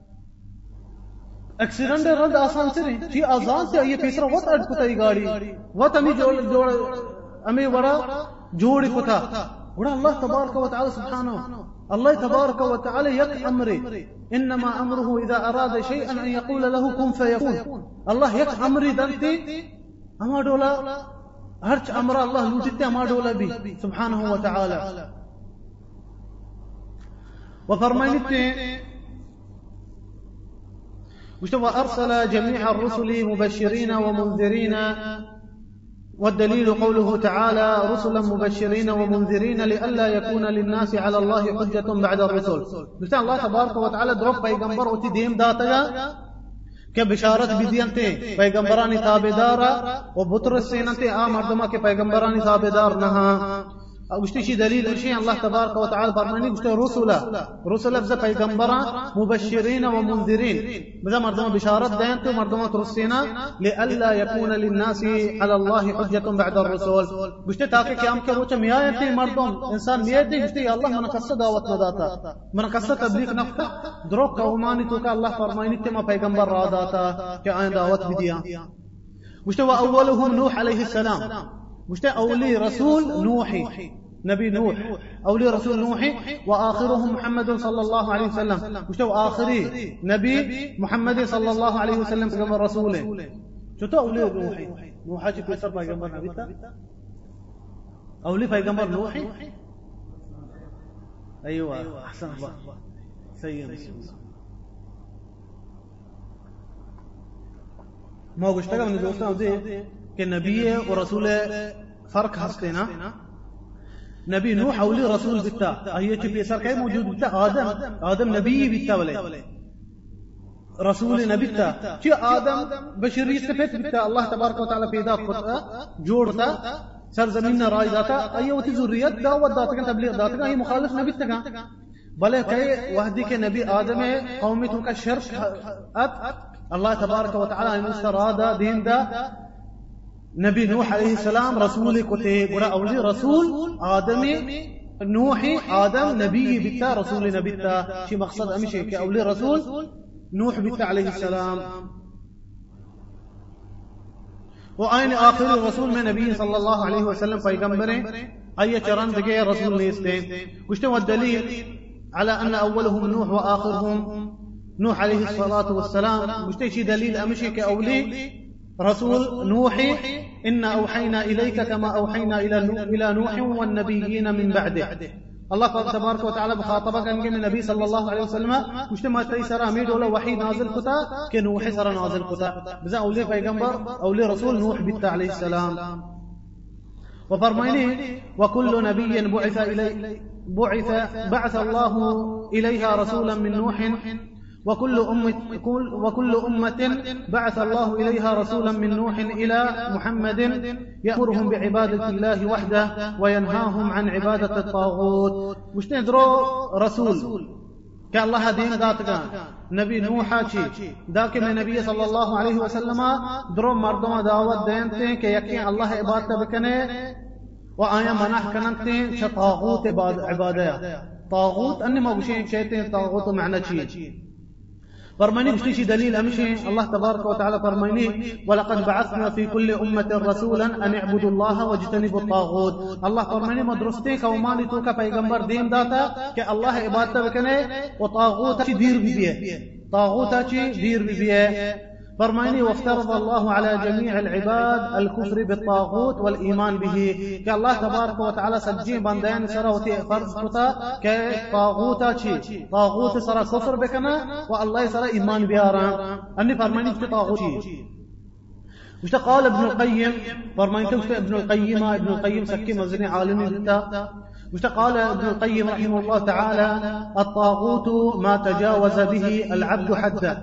एक्सीडेंट रद आसान से नहीं जी आसान से ये तीसरा वत अटकुता ये गाड़ी वत अमी जोड़ जोड़ अमी वड़ा जोड़ कुता वड़ा अल्लाह तबारक व तआला सुब्हानहु الله تبارك وتعالى يك أمري إنما أمره إذا أراد شيئا أن يقول له كن فيكون الله يك أمري دنتي أما دولا هرش أمر الله لوجدت أما دولا بي سبحانه وتعالى وفرمانيت وأرسل جميع الرسل مبشرين ومنذرين والدليل قوله تعالى رسلا مبشرين ومنذرين لئلا يكون للناس على الله حجة بعد الرسل. بلتا الله تبارك وتعالى دروب پیغمبر وتی دیم داتا کہ بشارت بدینتے پیغمبرانی تابدارا و بطر سینتے آ مردما کے پیغمبرانی تابدار نہا وشتي دليل شيء الله تبارك وتعالى فرماني وشتي رسلا رسلا بزا پیغمبرا مبشرين ومنذرين. بزا مردما بشارت دينت ومردما ترسينا لألا يكون للناس على الله حجة بعد الرسول. وشتي تاكي كي امكر وچا ميايتي مردم انسان ميايتي وشتي الله من قصة دعوت نداتا. من قصة تبليغ نفتا دروك قوماني توكا الله فرماني تما پیغمبر را داتا كي آين دعوت بديا وشتي وأولهم نوح عليه السلام. مش أولي رسول نوحي. نبي نوح. أولي رسول نوحي. وآخرهم محمد صلى الله عليه وسلم. مش آخري نبي محمد صلى الله عليه وسلم كما رسوله. شو تو أولي نوحي؟ نوحا في سر پیغمبر نبي تا أولي پیغمبر نوحي؟ أيوة. أحسن الله. سيد ما گشتگم من دوستان ده کہ نبی و رسول فرق هسته نا نبی نوح اولی رسول بتا۔ هي چې پیسر کای موجود بتا۔ آدم آدم نبی بتا ولی رسول نبی تا چې آدم بشری صفت بتا۔ الله تبارک وتعالى پیدا کړه جوړ تا سرزمین راي داتا۔ أيوه ذريت دعوت داتا تبلیغ داتا هي مخالف نبی تا بل كي وهدي کے نبی آدم قومی تو کا شرک اب الله تبارك وتعالى مسترادا دين دا۔ نبي نوح عليه السلام رسول كتي قرأ أولي رسول آدمي نوحي آدم نبي بتا رسول نبي بتا شي مقصد أمشي كأولي رسول؟ نوح بتا عليه السلام. وأين آخر الرسول من نبي صلى الله عليه وسلم پیغمبر أي چرند کے رسول نیستے کچھ والدليل على أن أولهم نوح وآخرهم. نوح عليه الصلاة والسلام. مشتي دليل أمشي كأولي رسول نوح إنا أوحينا إليك كما أوحينا إلى إلى نوح والنبيين من بعده. الله تبارك وتعالى بخاطبك أن النبي صلى الله عليه وسلم مش ما تيسر أميد ولا وحي نازل كتا كنوح سر نازل كتا. بزا أولي پیغمبر أولي رسول نوح بيت عليه السلام. وفرمينه وكل نبي بعث إلي بعث بعث الله إليها رسولا من نوح. وكل أمة وكل أمة بعث الله إليها رسولا من نوح إلى محمد يأمرهم بعبادة الله وحده وينهاهم عن عبادة الطاغوت. ندرو رسول. كالله دين ذاتك نبي نوح ذاك من النبي صلى الله عليه وسلم درو مردم دعوت دينتے کہ یقین اللہ عبادت بکنے و آیا منح کننتے طاغوت عبادة طاغوت انما وشين شيطان طاغوت معنى شيء فرماني مش شي دليل اللہ الله تبارك وتعالى فرماني ولقد بعثنا في كل امه رسولا ان اعبدوا الله واجتنبوا الطاغوت۔ الله فرماني مدرستے قومانی تو کا پیغمبر دین داتا کہ اللہ عبادت کرنے و طاغوت کی دیر بھی ہے۔ طاغوت کی دیر بھی ہے۔ فرماني وافترض الله على جميع العباد الكفر بالطاغوت والإيمان به. كالله تبارك وتعالى سجي بندين سروتي فرض كتا كطاغوتا شي طاغوت سرا كفر بكنا والله سرا إيمان بيارا أني فرماني في طاغوت وش قال ابن القيم فرماني توش ابن القيم ابن القيم سكي مزني عالمي بتا وش قال ابن القيم رحمه الله تعالى الطاغوت ما تجاوز به العبد حده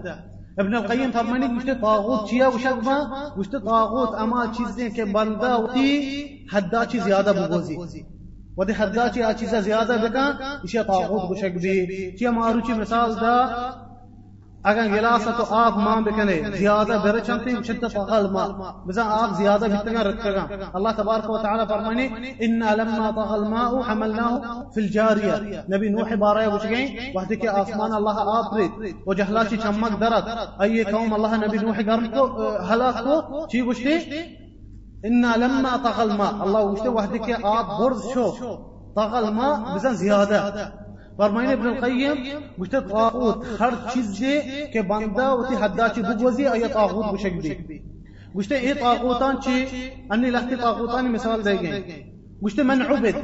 ابن القیم فرمانی کہ تاغوت چیا چیا وشگما مجھے تاغوت اما چیزیں کہ بندہ ہوتی حدا چی زیادہ بغوزی ودی حدا چی آ چیزہ زیادہ بکا اسے طاغوت وشگ بھی۔ چی مارو چی مثال دا اگر گلاسة آب ما بكني زيادة برشنتي شدة طغى الماء بزا آب زيادة بتنا رتقا الله تبارك وتعالى فرماني إنا لما طغى الماء حملناه في الجارية نبي نوح بارية وشكين وحدك آسمان الله آب ريد وجهلاشي چمك درد۔ أي قوم الله نبي نوح قرمكو هلاكو چي وشتي إنا لما طغى الماء الله وشتي وحدك آب برز شو طغى الماء بزن زيادة فرماینے ابن القیم گوشته طاغوت هر چیزی که بنده و تی حدا چی بگوزی ای طاغوت بشک دی گوشته ای طاغوتان چی انی لختی طاغوتان مثال دیگه گوشته من عبد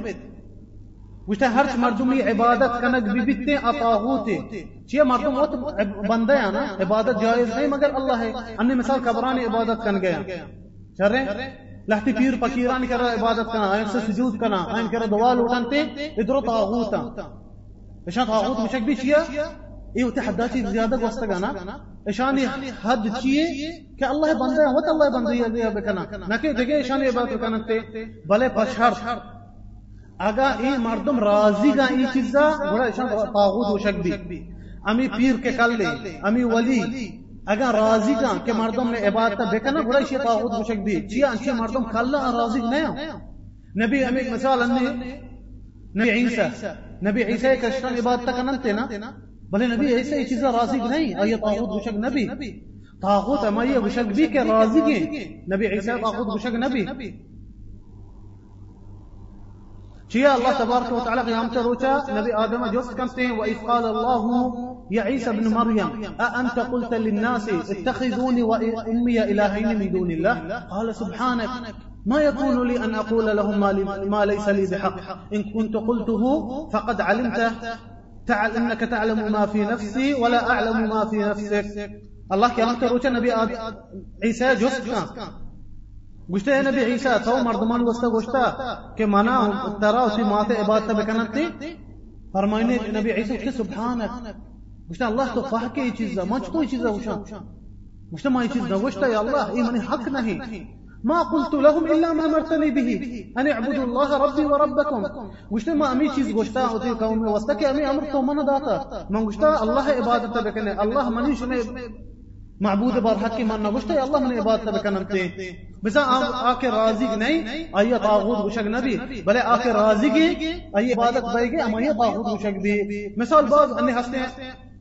گوشته هر چ مردمی عبادت کنک کنگ بیبیتے اطاغوت چی مردم وقت بنده ہے نا، عبادت جائز نہیں، مگر اللہ ہے۔ انی مثال قبران عبادت کن گیا چرے لحتي پیر، فقیران کرا عبادت کنا، آئین سے سجود کنا، آئین کرا دوال اٹھانتے ادرو طاغوتا نشان تاغوت مشک بھی چیئے ايه وتحداتي زيادة واستقانا اشاني حد چيه کہ اللہ بندہ ہے وت اللہ بندہ ہے دیا بکنا۔ نہ کہ جگہ اشاني بات کرنا تے بھلے بشر اگا اے مردم راضی گا اے چیزا بڑا اشان طاغوت وشک بھی۔ امی پیر کے کل لے امی ولی۔ اگر راضی گا کہ مردم نے عبادت بکنا بڑا شی طاغوت وشک بھی۔ چیا انچے مردم کلا راضی نہ نبی امی مثال نے نبی عیسی نبي عيسى كشان عبادتك ننتنا بل نبي عيسى اي چیزا راضی نہیں أي طاغوت بشك نبي. طاغوت اما یہ بشك بھی کہ راضی نبي عيسى طاغوت بشك نبي. شيا الله تبارك وتعالى قيامته روچا نبي آدم جوست كنتين. وإذ قال الله يا عيسى بن مريم أأنت قلت للناس اتخذوني وأمي إلهين من دون الله؟ قال سبحانك. ما يكون لي أن أقول لهم ما ليس لي بحق. إن كنت قلته فقد علمت تعل إنك تعلم ما في نفسي ولا أعلم ما في نفسك. الله كلام تروش نبي عيسى جسد گوشته ہے نبی عیسیٰ تو مردمان وستا گوشتا کہ منا ترا اسی مات عبادت بکنتی فرمائنے نبی عیسیٰ کہ سبحانك. گوشتا اللہ تو فاہ کے چیز ما چطور چیز ہے گوشتا ما یہ چیز نہ گوشتا یا اللہ یہ حق نہیں ما قلت لهم الا ما مرتني به. ان اعبدوا الله ربي وربكم. گشته ما امی چیز گشتا ہوتی قوم میں واسطہ کہ امی امر تو من داتا. من گشتا اللہ عبادت بکنے اللہ منی شنے معبود بار حق کی ماننا گشتا اللہ من عبادت بکنتے بزا آ کے راضی نہیں آئیے تاغوت گشک نہ بھی بھلے آ کے راضی کی آئیے عبادت بھائی گے ہم تاغوت گشک بھی. مثال بعض ان ہنستے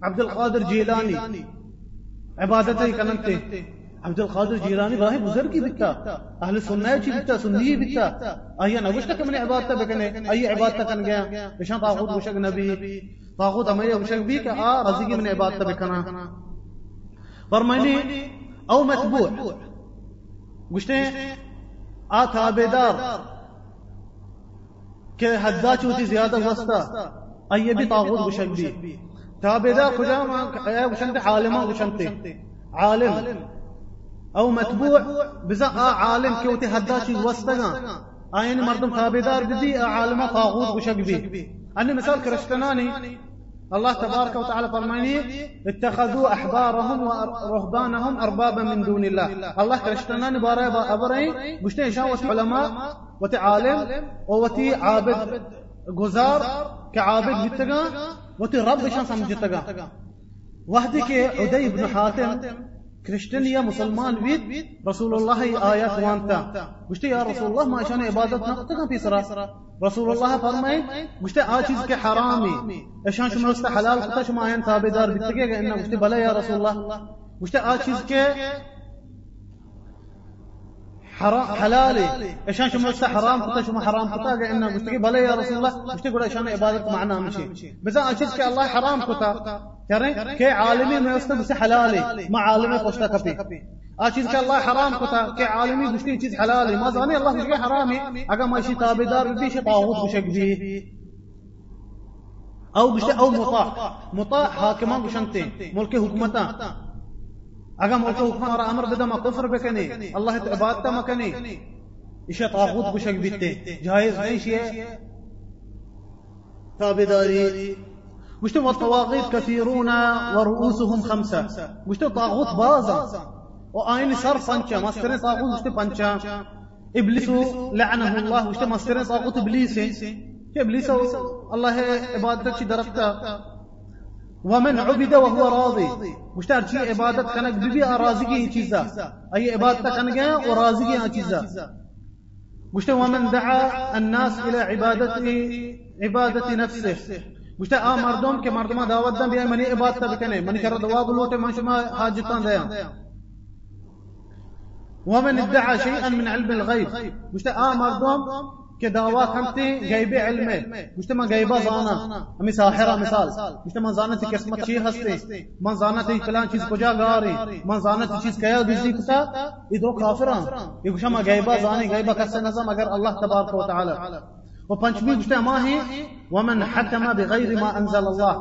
عبد القادر جیلانی. عبادت کنتے عبد القادر جیلانی راہ بزرگی بکتا، اہل سننا چی بکتا، سنی بیتا ایا نوشتا نوشت کمن عبادت تک بکنے ایا عبادت تک گیا۔ بشان طاغوت مشک نبی، طاغوت امر مشک بھی کہ آ کی من عبادت تک بکنا۔ فرمانی او متبوع گشتے آ تابیدار کہ حدا چوتی زیادہ وسطا ایا بھی طاغوت مشک بھی۔ تابیدار کجا؟ ما ایا وشنت عالمہ وشنت عالم۔ أو متبوع بزا عالم كيوتي هداشي وسطنا. آين مردم تابدار بدي عالم طاغوت وشق بي أني مثال كرشتناني. الله تبارك وتعالى فرماني اتخذوا أحبارهم ورهبانهم أربابا من دون الله. الله. كرشتناني بارا أبري بشتين شاوة علماء وتي عالم وتي عابد گزار كعابد بتگا وتي رب شان سمجھتگا وحدي عدي بن حاتم كريشتن يا مسلمان بيت رسول الله آيات وانتا قلت يا رسول الله ما عشان عبادتنا نقطة في سرا رسول الله فرمي قلت آچيز کے حرامي عشان شما است حلال قطع شما آيان تابدار بتگه إنه قلت بلا يا رسول الله قلت آچيز کے حرام. حلالي. عشان شو حرام قطع شو حرام قلت بلا يا رسول الله. قلت عشان معنا مشي. بس أشيز الله حرام قطع کریں کہ عالمی میں اس سے حلال ہے ما عالمی خوشتا کپی آ چیز کہ اللہ حرام عالمی گشتی چیز ما زانی حرام اگر ما تابدار طاغوت بشک أو گشتی أو مطاع. مطاع. حاکمان گشنتے ملک حکومتا اگر موت حکم اور امر بدم کفر بکنے اللہ عبادت مکنے اشا طاغوت گشک بیتے۔ جائز نہیں شیئے تابداری مشتو والطواغیت کثیرون ورؤوسهم خمسة مشتو تاغوت بازا۔ و آئین سر پنچا مسترین تاغوت مشتو پنچا ابلیس لعنہ اللہ۔ مشتو مسترین تاغوت ابلیس ہے کہ ابلیس اللہ عبادت چی درفتا ومن عبد وهو راضي. مشتار شيء عبادت كانك ببي راضي چیزا. اي عبادت كانك وراضي چیزا. مشتار ومن دعا الناس إلى عبادته عبادة نفسه. مشتار آ مردم کے مردم دعوت دن بیا منی عبادت بکنے. منی کر دعا بلوٹے من شما حاجتان دیا ومن ادعى شيئا من علم الغيب مشتار آ مردم که دعوا کنتی غیب علم مجتمع غیبا زانا امی ساحرہ مثال۔ مجتمع زانا تی قسمت چی ہستے۔ من زانا تی فلان چیز کجا گاری من زانا تی چیز کیا بزی کتا۔ ادرو کافران یہ گوشما غیبا زانی غیبا کسے نظم اگر اللہ تبارک و تعالی۔ و پنچمی گوشتا ما ہی ومن حکم بغیر ما انزل اللہ۔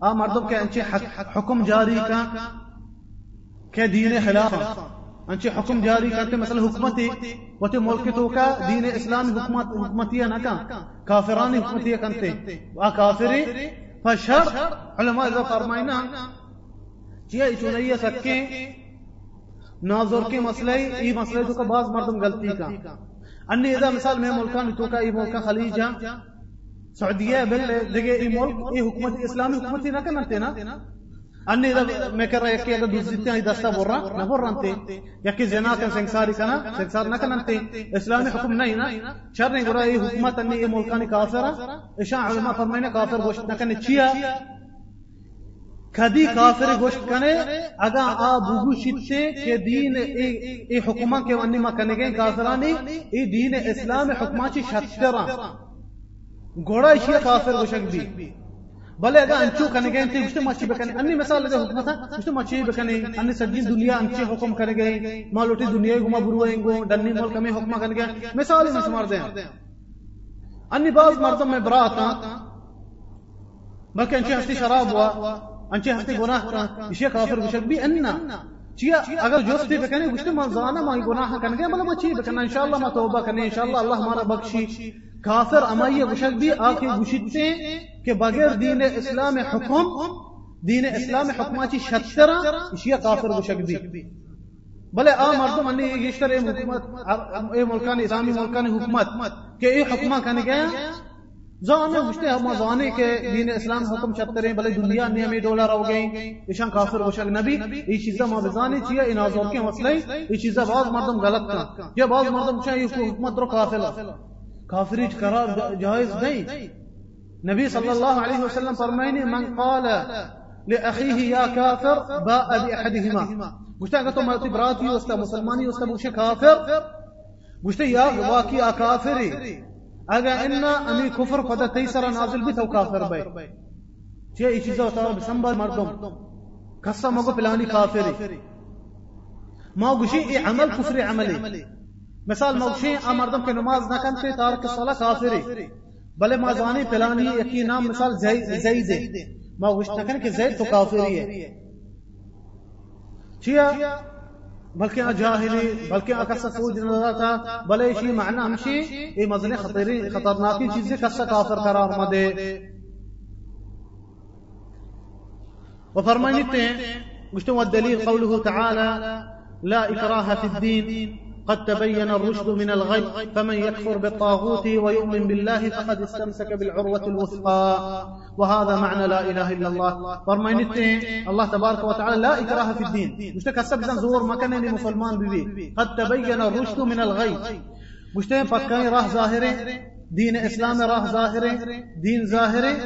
آ مردم کے انچی حکم جاری کا کہ دین خلافا انچه حکم جاری کرتے مثلا حکمتی وتی ملک تو کا دین اسلام حکمت حکمتی نہ کا کافرانی حکمتی کنتے وا کافری فشر، علماء اذا فرمائنا چیا جی چنیا سکے ناظر کے مسئلے ای مسئلے تو کا بعض مردم غلطی کا۔ انی اذا مثال میں ملکان تو کا ای ملک خلیجہ سعودیہ بل دگے ای ملک ای حکومت اسلامی حکومتی نہ کنتے نا۔ اني اذا ما كره يكي اذا دوزتني دستا برا نبر انت يكي زنا كان سنساري كنا سنسار نكن انت اسلامي حكم نينا شرني غرا اي حكومت اني ملکان کافر اشاع علماء فرمائنے کافر گوشت نکن چیا کدی کافر گوشت کنے اگا آ بوگو شتے کہ دین ای, حکمہ کے ونی ما کنے گئے کافرانی ای دین اسلام حکمہ چی شتران گوڑا اشیا کافر گوشت دی بلے أن انچو کنے گئے انتی ما شيء بکنے انی مثال لگے حکم تھا مش ما بکنے انی سجی دنیا دنيا حکم کرے گئے مالوٹی دنیا گھما بروئیں گو، دنی ملک میں حکم کرے گئے، مثال ہی سمار دیں انی بعض مرتب میں براتا بلکہ ان ہستی شراب ہوا ان ہستی گناہ تھا اسی کافر بشک بھی انہ چیا اگر جوستی بکنه گوشت ما زانا ما گناہ کنه مطلب ما چی بکنه انشاءاللہ ما توبہ کنه انشاءاللہ اللہ ہمارا بخشی۔ کافر امائی گوشک بھی آکے گوشتے کہ بغیر دین اسلام حکم، دین اسلام حکماتی شترا اشیا کافر گوشک بھی۔ بلے آ مردم اني يشتر اي حکومت اي ملکان اسلامی ملکان حکومت، کہ اي حکمہ کنے گیا زانے مشتے ہم زانے کے دین اسلام حکم چترے بلے دنیا نے ہمیں ڈولر ہو گئی ایشان کافر ہو شک نبی، یہ چیزا ما بزانے چیا ان ازوں کے مسئلے یہ چیزا بعض مردم غلط تھا یہ بعض مردم چاہیے اس کو حکمت رو کافلا کافری قرار جائز نہیں۔ نبی صلی اللہ علیہ وسلم فرمائیں من قال لاخيه یا کافر باء باحدهما مشتا کہ تو مرتی براتی ہی اس کا مسلمانی اس کا مشک کافر؟ مشتے یا واقعی کافری اگر ان امی کفر خدا تیسرا نازل بھی تو کافر بای چه ایچی زو اتاو بسنبال مردم۔ کسا مگو پلانی کافری۔ ما گوشی ای عمل کفری عملی۔ مثال ما گوشی ا مردم کے نماز نکن تی تارک صلاح کافری۔ بلے ما زانی پلانی یکی نام مثال زید ما گوشی نکن کہ زید تو کافری ہے۔ چیا بلکہ جاہلی بلکہ اکسا سوج نظر تھا بلے شی معنی ہمشی یہ مزن خطری خطرناکی چیزیں کسا کافر قرار وفرمانیتے ہیں مجتمع الدلیل قوله تعالى لا إكراه في الدين قد تبين الرشد من الغي فمن يكفر بالطاغوت ويؤمن بالله فقد استمسك بالعروة الوثقى. وهذا معنى لا إله إلا الله. فرمينته الله تبارك وتعالى لا إكراه في الدين. مش تكسب زور ما كان مسلمان ببي قد تبين الرشد من الغي. مش فكان راه ظاهره دين إسلام راه ظاهره دين ظاهره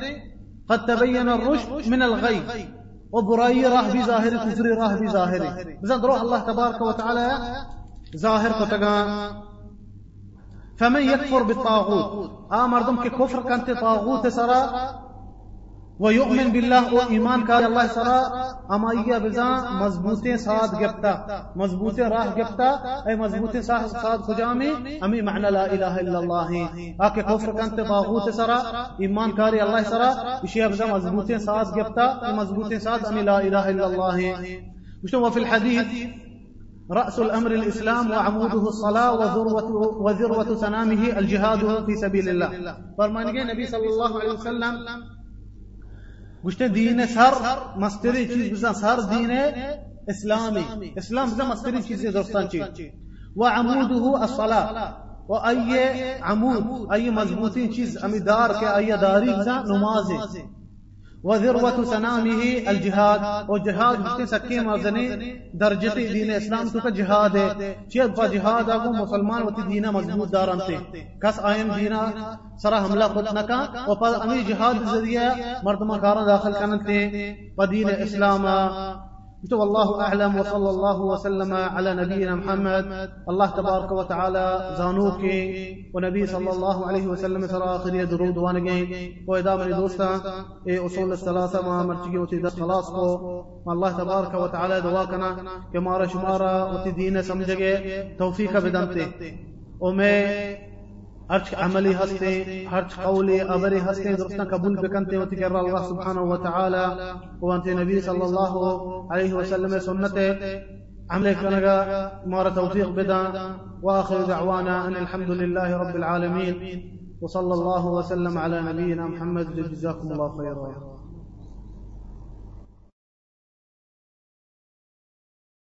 قد تبين الرشد من الغي. وبراي راه بظاهر كفر راه بظاهر بزاد روح الله تبارك وتعالى ظاہر کو تگا. فمن یکفر بالطاغوت؟ آ مردم کے کفر کنتے طاغوت سرا ویؤمن باللہ و ایمان کار اللہ سرا اما یہ بزا مضبوط ساتھ گپتا. مضبوط راہ گپتا. اے مضبوط ساتھ ساتھ خجا امی معنی لا الہ الا اللہ ہیں. آکے کفر کنتے طاغوت سرا ایمان کاری اللہ سرا یہ بزا مضبوطی ساتھ گپتا. مضبوط ساتھ امی لا الہ الا اللہ ہیں. مشتو وفي الحديث رأس الأمر الإسلام وعموده الصلاة وذروة, وذروة سنامه الجهاد في سبيل الله. فرمان نبي صلى الله عليه وسلم گوشت دین سر مستری چیز بزن سر دین اسلامی. اسلام بزن مستری چیز درستان چی. و عموده الصلاة. و ای عمود ای مضبوطین چیز امیدار که ای داری بزن نمازی. وذروة سنامه الجهاد. اور جہاد جس کے سکی مازنے درجت دین اسلام تو کا جہاد ہے چیز با جہاد آگو مسلمان وتی دینہ مضبوط داران تے۔ کس آئین دینہ سرا حملہ خود نکا و پا امی جہاد ذریعہ مردمہ کارا داخل کرنے تے۔ پا دین اسلام والله أعلم وصلى الله وسلم على نبينا محمد. الله تبارك وتعالى زانوك ونبي صلى الله عليه وسلم سر آخر درود وانگين وإذا من دوستا أصول الثلاثة ما مرتقي وتي خلاص کو. الله تبارك وتعالى دواكنا كمارا شمارا وتي دين سمجھگے توفيق بدمتے. ومي هرچ عملي هستي هرچ قولي أبري هستي درسنا قبول بكنتي وتكرر الله سبحانه وتعالى وأنت نبي صلى الله عليه وسلم سنته عملك كنغا مارا توفيق بدا وآخر دعوانا أن الحمد لله رب العالمين وصلى الله وسلم على نبينا محمد. جزاكم الله خيرا